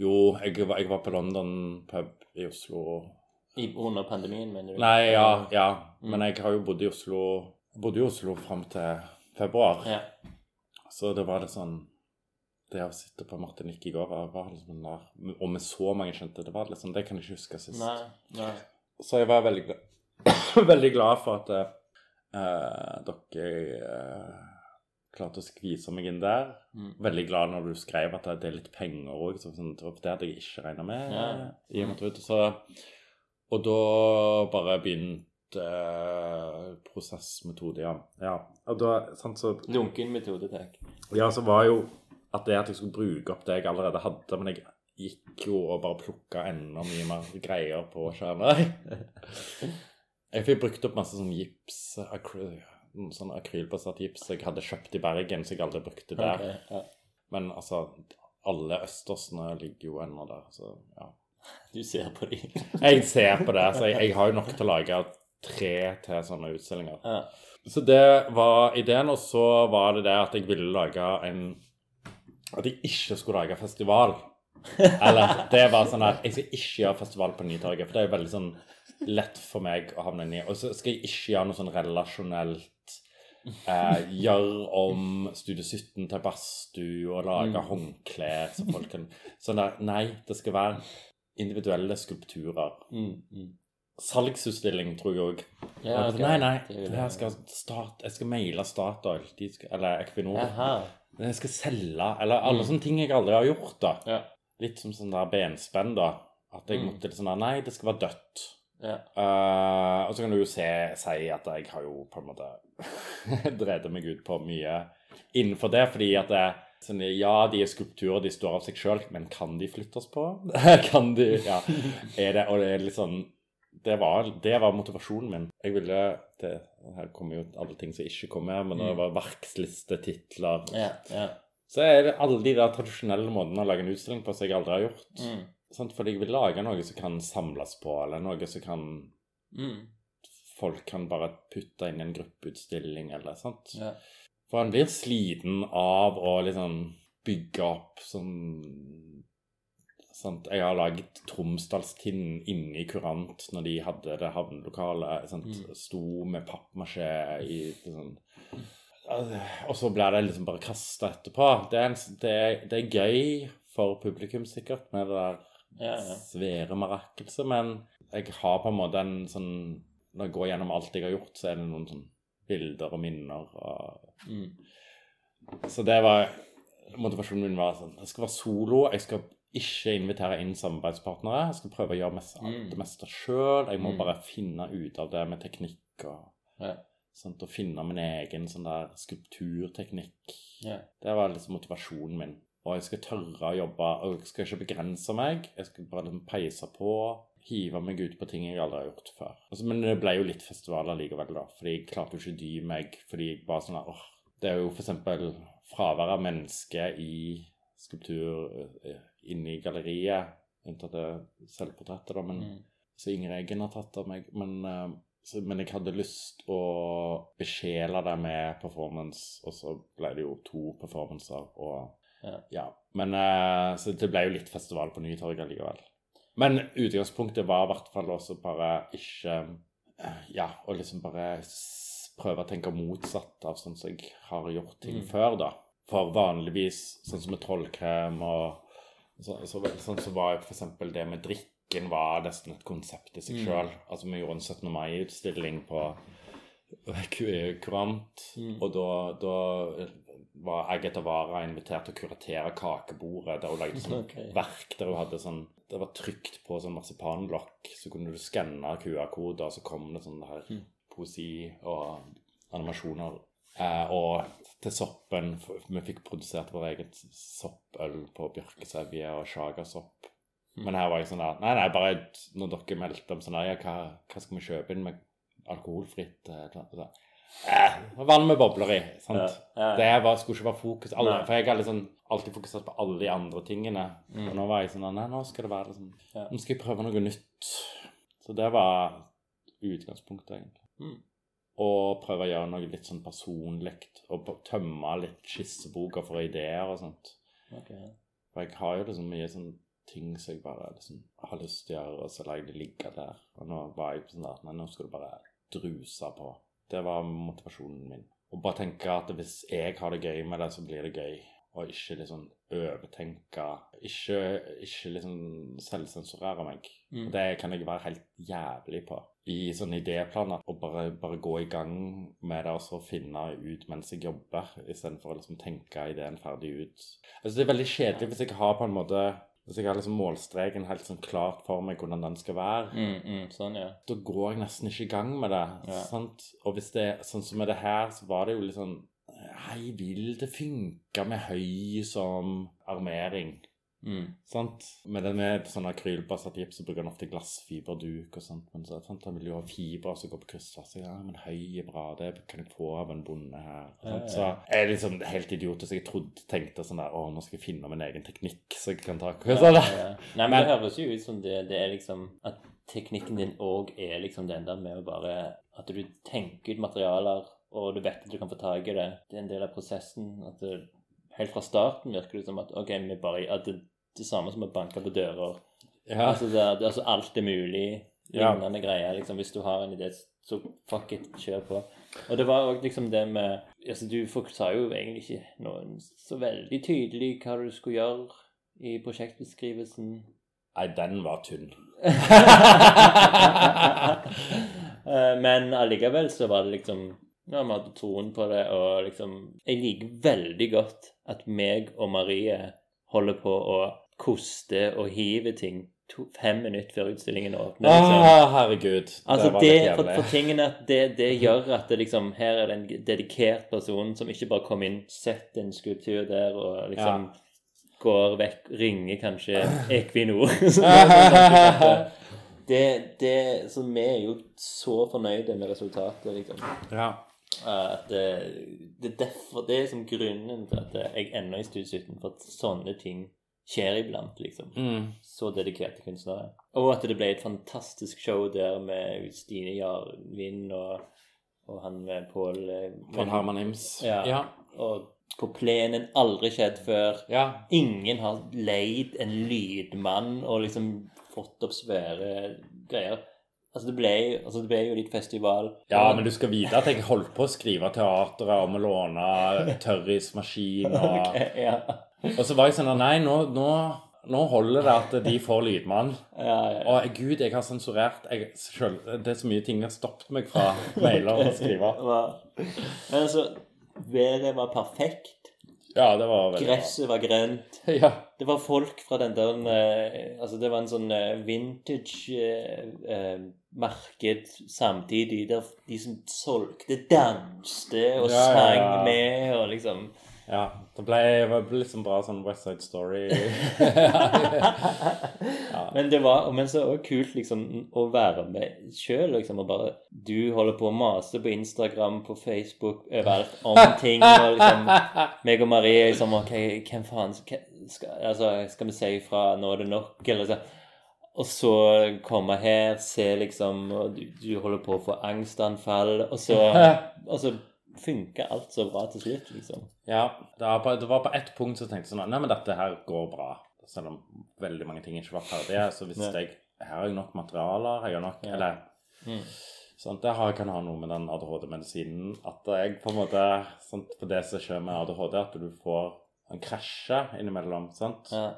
Jo, jeg var, jeg var på London pub i Oslo. i, under pandemien, mener du? Nei, ja, ja. Mm. Men jeg har jo bodd i Oslo bodde i Oslo fram til februar. Ja. Så det var litt sånn Det å sitte på Martinique i går var, liksom der, Og med så mange kjente, det var litt sånn Det kan jeg ikke huske sist. Nei, nei. Så jeg var veldig veldig glad for at uh, dere uh, klarte å skvise meg inn der. Mm. Veldig glad når du skrev at det er litt penger òg, sånn, det hadde jeg ikke regna med. Ja. i og med Så, og da bare begynte prosessmetode, ja. ja. Og da, sant, så Lunken metode, takk. ja, så var jo at det at jeg skulle bruke opp det jeg allerede hadde, men jeg gikk jo og bare plukka enda mye mer greier på skjermen. Jeg fikk brukt opp masse sånn gips, akryl, sånn akrylbasert gips jeg hadde kjøpt i Bergen, så jeg aldri brukte der. Okay, ja. Men altså, alle østersene ligger jo ennå der, så ja. Du ser på dem. Jeg ser på det, så jeg, jeg har jo nok til å lage tre til sånne utstillinger. ja. Så det var ideen, og så var det det at jeg ville lage en At jeg ikke skulle lage festival. Eller det var sånn at jeg skal ikke gjøre festival på Nytorget, for det er veldig sånn lett for meg å havne inn i. Og så skal jeg ikke gjøre noe sånn relasjonelt eh, Gjøre om Studio 17 til badstue og lage håndklær så folk kan Sånn der Nei, det skal være individuelle skulpturer. Mm, mm. Salgsutstilling, tror jeg òg. Ja, okay. Nei, nei. Det er her skal start, jeg skal maile Statoil eller Equinor. Aha. Jeg skal selge Eller alle sånne ting jeg aldri har gjort. da. Ja. Litt som sånn der benspenn, da. At jeg Mm. måtte sånn der Nei, det skal være dødt. Ja. Uh, og så kan du jo se, si at jeg har jo på en måte drevet meg ut på mye innenfor det, fordi at det, sånn, Ja, de er skulpturer, de står av seg sjøl, men kan de flyttes på? kan de Ja. Er det, og det er litt sånn det var, det var motivasjonen min. Jeg ville det, Her kommer jo alle ting som ikke kommer her, men det var verkslistetitler Ja, ja. Så er det alle de der tradisjonelle måtene å lage en utstilling på som jeg aldri har gjort. Mm. Sant? Fordi jeg vil lage noe som kan samles på, eller noe som kan Mm. Folk kan bare putte inn i en gruppeutstilling, eller sant. Ja. For han blir sliten av å liksom bygge opp sånn sant? Jeg har laget Tromsdalstinden inni Kurant når de hadde det havnelokalet. Mm. Sto med pappmasjé i sånn Og så ble det liksom bare kasta etterpå. Det er, en, det, er, det er gøy for publikum, sikkert, med det der Ja, ja. svære mirakelset, men jeg har på en måte en sånn Når jeg går gjennom alt jeg har gjort, så er det noen sånn bilder og minner og Mm. Så det var Motivasjonen min var sånn Jeg skal være solo. Jeg skal ikke invitere inn samarbeidspartnere. Jeg skal prøve å gjøre mest, Mm. det meste sjøl. Jeg må Mm. bare finne ut av det med teknikk og Ja. sånt, og finne min egen sånn der skulpturteknikk. Ja. Det var liksom motivasjonen min. Og jeg skal tørre å jobbe, og jeg skal ikke begrense meg. Jeg skal bare liksom peise på, hive meg ut på ting jeg aldri har gjort før. Altså, men det ble jo litt festivaler likevel, da. Fordi jeg klarte jo ikke å dy meg. Fordi jeg bare sånn åh, Det er jo eksempel fravær av menneske i skulptur eh, inne i galleriet. Unntatt det selvportrettet, da. Men Mm. så Inger Eggen har tatt av meg. Men, eh, så, men jeg hadde lyst å besjele det med performance, og så ble det jo to performancer. og Ja. Men eh, Så det ble jo litt festival på Nytorget likevel. Men utgangspunktet var i hvert fall også bare ikke eh, Ja, å liksom bare prøve å tenke motsatt av sånn som jeg har gjort ting Mm. før, da. For vanligvis, sånn som med trollkrem og så, så, sånn så var f.eks. det med drikken var nesten et konsept i seg Mm. Altså, vi gjorde en 17. mai-utstilling på Ku- Kurant, Mm. og da, da var Agatha Wara invitert til å kuratere kakebordet. Der hun lagde sånn okay. verk der hun hadde sånn Det var trykt på sånn marsipanlokk, så kunne du skanne QR-koder, og så kom det sånn her Mm. poesi og animasjoner. Eh, og til soppen Vi fikk produsert vår eget soppøl på bjørkesevje og shagasopp. Mm. Men her var jeg sånn der Nei, nei, bare når dere meldte om sånn der, ja, hva, hva skal vi kjøpe inn med alkoholfritt eh, et eller annet, så, eh, Vann med bobler i. sant? Ja, ja. Det var, skulle ikke være fokus. Alle, for jeg har liksom alltid fokusert på alle de andre tingene. Mm. Og nå var jeg sånn Nei, nå skal det være liksom. Nå skal jeg prøve noe nytt. Så det var utgangspunktet, egentlig. Mm. Og prøve å gjøre noe litt sånn personlig. Og tømme litt skisseboka for ideer og sånt. Okay. For jeg har jo liksom mye sånn ting som jeg bare liksom har lyst til å gjøre, og så lar jeg det ligge der. Og nå var jeg sånn at nei, nå skal du bare druse på. Det var motivasjonen min. Og bare tenke at hvis jeg har det gøy med det, så blir det gøy. Og ikke liksom overtenke. Ikke, ikke liksom selvsensurere meg. Mm. Det kan jeg være helt jævlig på. I sånne idéplaner. Og bare, bare gå i gang med det og så finne ut mens jeg jobber, istedenfor å liksom tenke ideen ferdig ut. Altså Det er veldig kjedelig hvis jeg har på en måte Hvis jeg har liksom målstreken helt sånn klart for meg hvordan den skal være. Mm, mm, sånn, ja. Da går jeg nesten ikke i gang med det. Ja. Sant? Og hvis det er sånn som med det her, så var det jo litt sånn Hei, vil det funke med høy som armering? Mm. Sant? Med det med sånn akrylbasert gips så bruker han ofte glassfiberduk og sånt. Men så, sant? han vil jo ha fiber som går på kryss. tvers. ja, men høy er bra, det kan jeg få av en bonde her. Sant? Så jeg er liksom helt idiotisk. Jeg trodde, tenkte sånn der, å, nå skal jeg finne min egen teknikk, så jeg kan ta kryss. Ja, ja. Nei, men, Men- det høres jo ut som det, det er liksom At teknikken din òg er liksom den der med å bare At du tenker ut materialer, og du vet at du kan få tak i det. Det er en del av prosessen. At du helt fra starten virker det som at ok, vi bare at det, det samme som å banke på dører. Ja. Altså, det, det, altså alt er mulig. Ja. Lignende greier. liksom Hvis du har en idé, så fuck it, kjør på. Og det var òg liksom det med altså Du sa jo egentlig ikke noe så veldig tydelig hva du skulle gjøre i prosjektbeskrivelsen. Nei, den var tynn. Eh, Men allikevel så var det liksom Ja, vi hadde troen på det, og liksom Jeg liker veldig godt at meg og Marie holder på å koste og hive ting to, fem minutter før utstillingen åpner. Liksom. Ah, herregud. Altså var det, for, for tingene at det, det gjør at det liksom Her er det en dedikert person som ikke bare kommer inn, setter en skulptur der og liksom går vekk, ringer kanskje Equinor. Det sånn det- det, det, så vi er jo så fornøyde med resultatet, liksom. Ja. At det, det er derfor Det er som grunnen til at jeg ender i Studio 17, for at sånne ting skjer iblant, liksom Mm. så dedikerte kunstnere. Og at det ble et fantastisk show der med Stine Jarvin og, og han med Pål Pål Von Herman Ims. Ja. Ja. Og på plenen. Aldri skjedd før. ja. Ingen har leid en lydmann og liksom fått opp svære greier. Altså, det ble, altså, det ble jo litt festival. Ja, men du skal vite at jeg holdt på å skrive teateret om å låne tørrismaskin og Ok, ja. Og så var jeg sånn Nei, nå, nå, nå holder det at de får lydmann. Ja, ja, ja. Og gud, jeg har sensurert jeg, selv, Det er så mye ting jeg har stoppet meg fra mailer og skrive. Men altså, været var perfekt. Ja, det var veldig. Gresset var grønt. Ja. Det var folk fra den der eh, Altså, det var en sånn eh, vintage eh, samtidig, der de som solgte, danste og Ja, ja, sang ja. med, og liksom ja. Det ble, ble liksom bra sånn West Side Story. Men det var men så også kult liksom å være med sjøl, liksom, og bare Du holder på å mase på Instagram, på Facebook, overalt om ting, og liksom meg og Marie liksom OK, hvem faen skal, altså, skal vi si ifra? Nå er det nok? Eller så Og så komme her, se liksom og du, du holder på å få angstanfall, og så Og så funker alt så bra til slutt, liksom. Ja, det var, på, det var på ett punkt så tenkte jeg sånn Nei, men dette her går bra. Selv om veldig mange ting ikke var ferdige, så visste jeg Her har jeg nok materialer. Jeg har nok Ja. Eller Mm. sånn, Det har, kan ha noe med den ADHD-medisinen at jeg på en måte sånn, På det som skjer med ADHD, at du får en krasje innimellom. sant? Ja.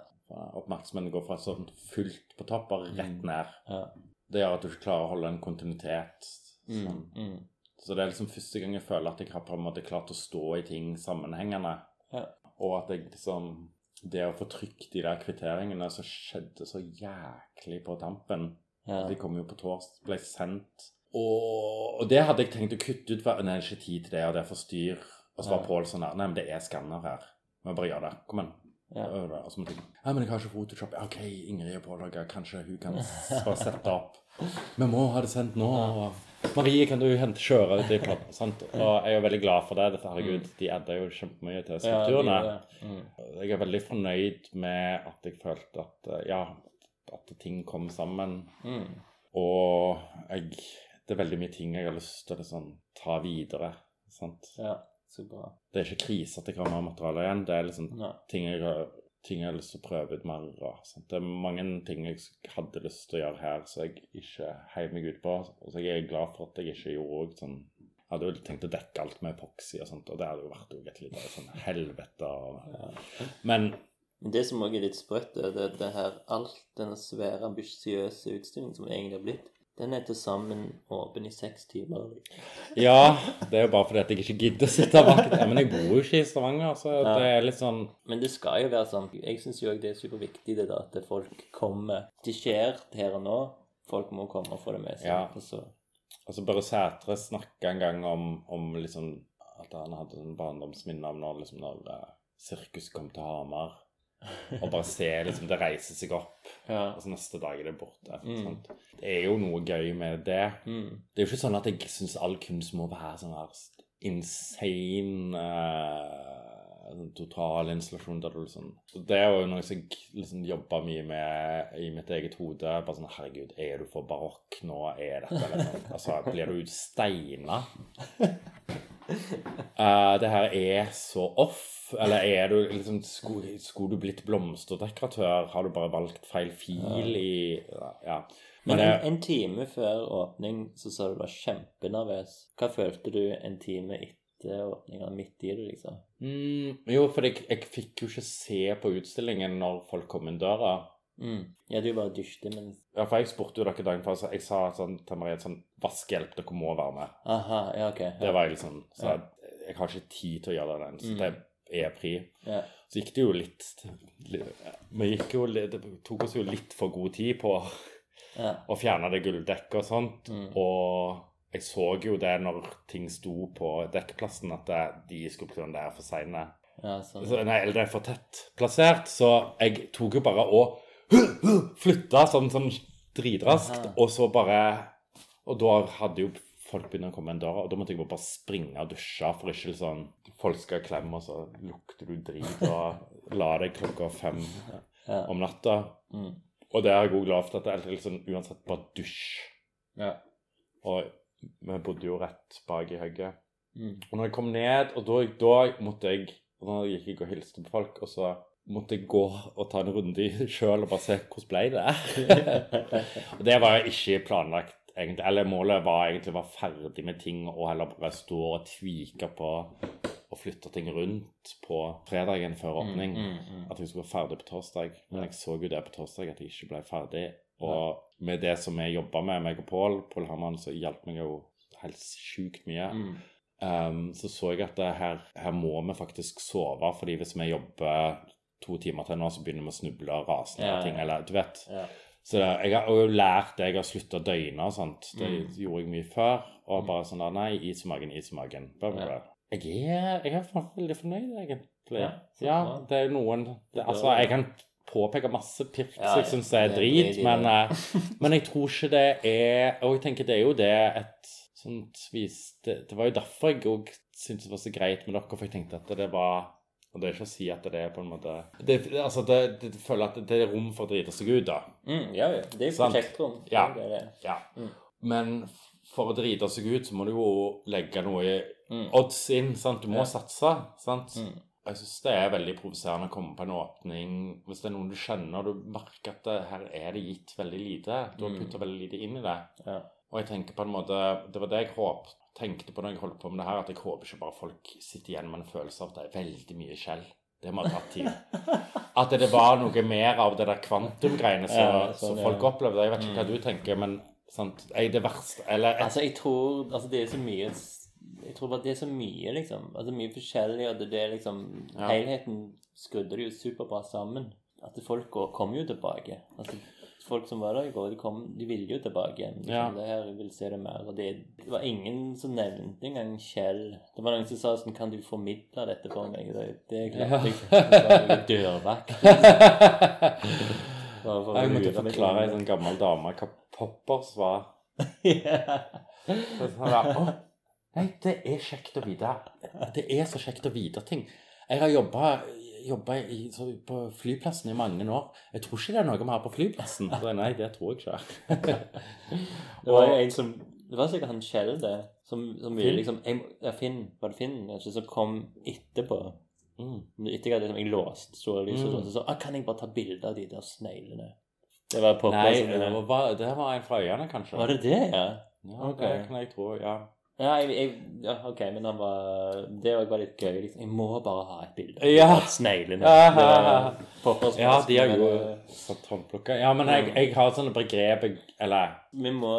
Oppmerksomheten går fra sånn fullt på topp og rett Mm. ned. Ja. Det gjør at du ikke klarer å holde en kontinuitet. Sånn. Mm. Mm. Så det er liksom første gang jeg føler at jeg har på en måte klart å stå i ting sammenhengende. Ja. Og at jeg liksom Det å få trykt de der kvitteringene som skjedde så jæklig på tampen Ja. De kom jo på torsdag, ble sendt. Og, og det hadde jeg tenkt å kutte ut. for- Nei, det er ikke tid til det, og det er for styr. Og så var Ja. Pål sånn der Nei, men det er skanner her. Må bare gjøre det. Kom igjen. Ja. Og så måtte jeg Nei, men jeg har ikke Photoshop. OK, Ingrid og Pål, kanskje hun kan bare sette opp. Vi må ha det sendt nå. og Marie, kan du hente kjøre ut i platen? Sant? Og jeg er veldig glad for det. Dette, herregud, de adder jo kjempemye til skulpturene. Mm. Jeg er veldig fornøyd med at jeg følte at eh, ja, at ting kom sammen. Mm. Og jeg det er veldig mye ting jeg har lyst til å liksom, ta videre. Sant? Ja, så bra. Det er ikke krise at jeg har mer materiale igjen. Det er liksom Nei. ting jeg har, ting jeg har lyst til å prøve ut mer av. Det er mange ting jeg hadde lyst til å gjøre her som jeg ikke heiv meg ut på. Og så jeg er glad for at jeg ikke gjorde òg sånn Jeg hadde jo tenkt å dekke alt med epoxy og sånt, og det hadde jo vært et lite sånn helvete. Og... Men Men det som også er litt sprøtt, er det, det her alt denne svære, ambisiøse utstillingen som det egentlig har blitt, den er til sammen åpen i seks timer. ja, det er jo bare fordi at jeg ikke gidder å sitte vakt. Men jeg bor jo ikke i Stavanger, så Ja. det er litt sånn Men det skal jo være sånn. Jeg syns jo også det er superviktig det da, at folk kommer. Det skjer her og nå. Folk må komme og få det med seg. Ja. Og så, Altså Børre Sætre snakka en gang om, om liksom at han hadde sånn barndomsminne om når, liksom, når eh, sirkus kom til Hamar. Og bare se liksom det reiser seg opp, ja. Altså neste dag er det borte. Mm. Det er jo noe gøy med det. Mm. Det er jo ikke sånn at jeg syns all kunst må være sånn her insane uh, sånn total installasjon der du liksom Det er jo noe jeg liksom jobber mye med i mitt eget hode. Bare sånn Herregud, er du for barokk nå? Er dette liksom Altså, blir du steina? Eh, det her er så off. Eller er du liksom Skulle, skulle du blitt blomsterdekoratør? Har du bare valgt feil fil i Ja. Men Men en, en time før åpning så sa du var kjempenervøs. Hva følte du en time etter åpninga, midt i det, liksom? Mm, jo, for jeg, jeg fikk jo ikke se på utstillingen når folk kom inn døra. Mm. Ja, du bare dysjte, men Ja, for jeg spurte jo dere dagen før, så jeg sa sånn til Marie sånn Vaskehjelp, dere må være med. Aha, ja, ok. Ja. Det var jeg liksom Så Ja. jeg, jeg har ikke tid til å gjøre det den, så Mm. det er pri. Ja. Så gikk det jo litt, litt Vi gikk jo Det tok oss jo litt for god tid på Ja. å fjerne det gulldekket og sånt. Mm. Og jeg så jo det når ting sto på dekkplassen, at de skulle det er for seine. ja, sånn. Så, nei, eller det er for tett plassert, så jeg tok jo bare og flytta sånn, sånn dritraskt, og så bare Og da hadde jo folk begynt å komme inn døra, og da måtte jeg bare springe og dusje for ikke sånn Folk skal klemme, og så lukter du drit og la deg klokka fem om natta. Mm. Og det har jeg òg lovt at det er liksom uansett bare dusj. Ja. Og vi bodde jo rett bak i hugget. Mm. Og når jeg kom ned, og da, da måtte jeg og Da gikk jeg og hilste på folk, og så måtte gå og ta en runde sjøl og bare se hvordan ble det. og det var ikke planlagt, egentlig. Eller målet var egentlig å være ferdig med ting og heller bare stå og tvike på og flytte ting rundt på fredagen før åpning. Mm, mm, mm. At jeg skulle være ferdig på torsdag. Men jeg så jo det på torsdag at jeg ikke ble ferdig. Og med det som jeg jobba med, meg og Pål, Pål Herman, så hjalp meg jo helt sjukt mye. Mm. Um, så så jeg at det her, her må vi faktisk sove, fordi hvis vi jobber to timer til nå, så begynner vi å snuble og rase ned Ja, ting, eller du vet. Ja. Så det, jeg har jo lært det jeg har slutta å døgne og sånt. Det Mm. gjorde jeg mye før. Og bare sånn der, nei, is i magen, is i magen. Bla, bla, bla. Jeg er, jeg er veldig fornøyd, egentlig. Ja, det er noen det, Altså, jeg kan påpeke masse pirk Ja, som jeg syns er er drit, drit men, eh, men jeg tror ikke det er Og jeg tenker det er jo det et sånt vis Det, det var jo derfor jeg òg syntes det var så greit med dere, for jeg tenkte at det var og det er ikke å si at det er på en måte det, Altså, det, det, føler at det er rom for å drite seg ut, da. Mm, ja, ja. Det er jo prosjektrom. Ja. Det det. Ja. Mm. Men for å drite seg ut, så må du jo legge noe Mm. odds inn. sant? Du må Ja. satse. sant? Mm. Jeg syns det er veldig provoserende å komme på en åpning hvis det er noen du kjenner, og du merker at det, her er det gitt veldig lite. Du har Mm. putta veldig lite inn i det. Ja. Og jeg tenker på en måte Det var det jeg håp, tenkte på når jeg holdt på med det her, at jeg håper ikke bare folk sitter igjen med en følelse av at det er veldig mye skjell. Det må ha tatt tid. At det var noe mer av det der kvantumgreiene som Ja, sånn, som ja. opplevde. Jeg vet ikke hva du tenker, men sant, jeg, det verste Eller Altså, jeg tror Altså, det er så mye Jeg tror bare det er så mye, liksom. Altså, mye forskjellig, og det, det liksom Ja. Helheten skrudde det jo superbra sammen. At folk kommer jo tilbake. Altså, folk som var der i går, de, kom, de ville jo tilbake igjen. Liksom, Ja. Det her, jeg vil se det mer. Og det, det var ingen som nevnte engang Kjell. Det var noen som sa sånn Kan du formidle dette for meg? Det, det klarte jeg ikke. Dørvakt. Liksom. Jeg måtte forklare ei sånn gammel dame hva poppers var. Ja. Så sa jeg, «Å, Nei, det er kjekt å vite. Det er så kjekt å vite ting. Jeg har jobba på flyplassen i mange år. Jeg tror ikke det er noe vi har på flyplassen. Så nei, det tror jeg ikke. Det var jo en som Det var sikkert han Kjell, det. Som, som ville liksom jeg, Ja, Finn. Var det Finn? Kanskje, som kom etterpå. Mm. Etter jeg liksom, jeg låst så lyset, Mm. så, så sa ah, kan jeg bare ta bilde av de der sneglene? Det var på Nei, det. var, det var en fra øyene, kanskje. Var det det, ja? Ja, okay. det kan jeg tro, ja. Ja, jeg, jeg, ja, ok, men han var Det var litt gøy. Liksom. Jeg må bare ha et bilde Ja. av sneglene. Ja. De har jo fått satt håndplukka. Ja, men jeg, jeg har sånne begrep Eller Vi må,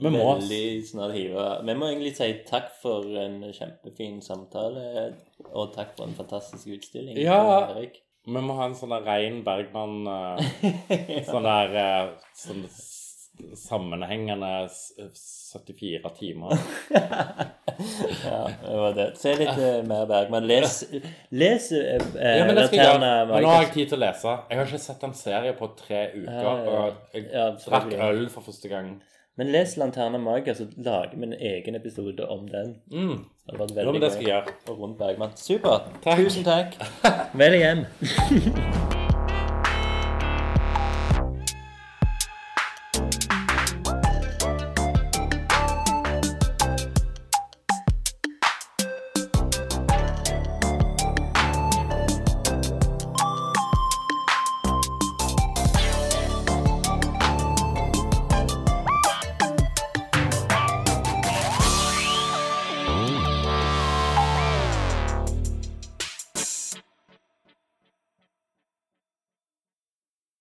Vi må- veldig snart hive Vi må egentlig si takk for en kjempefin samtale, og takk for en fantastisk utstilling. Ja. Vi må ha en sånn der rein Bergman eh, Sånn der eh, sånn sammenhengende 74 timer. Ja, det var det. Se litt eh, mer Bergman. Les, les eh, Ja, men det skal jeg gjøre. Men nå har jeg tid til å lese. Jeg har ikke sett en serie på tre uker. Ja, ja, ja. Og jeg Ja, drakk øl for første gang. Men les Lanterna Maga, så lager vi en egen episode om den. Mm. Det hadde vært veldig men det skal gøy. jeg gjøre. Og rundt Bergman. Supert. Tusen takk. Vel hjem.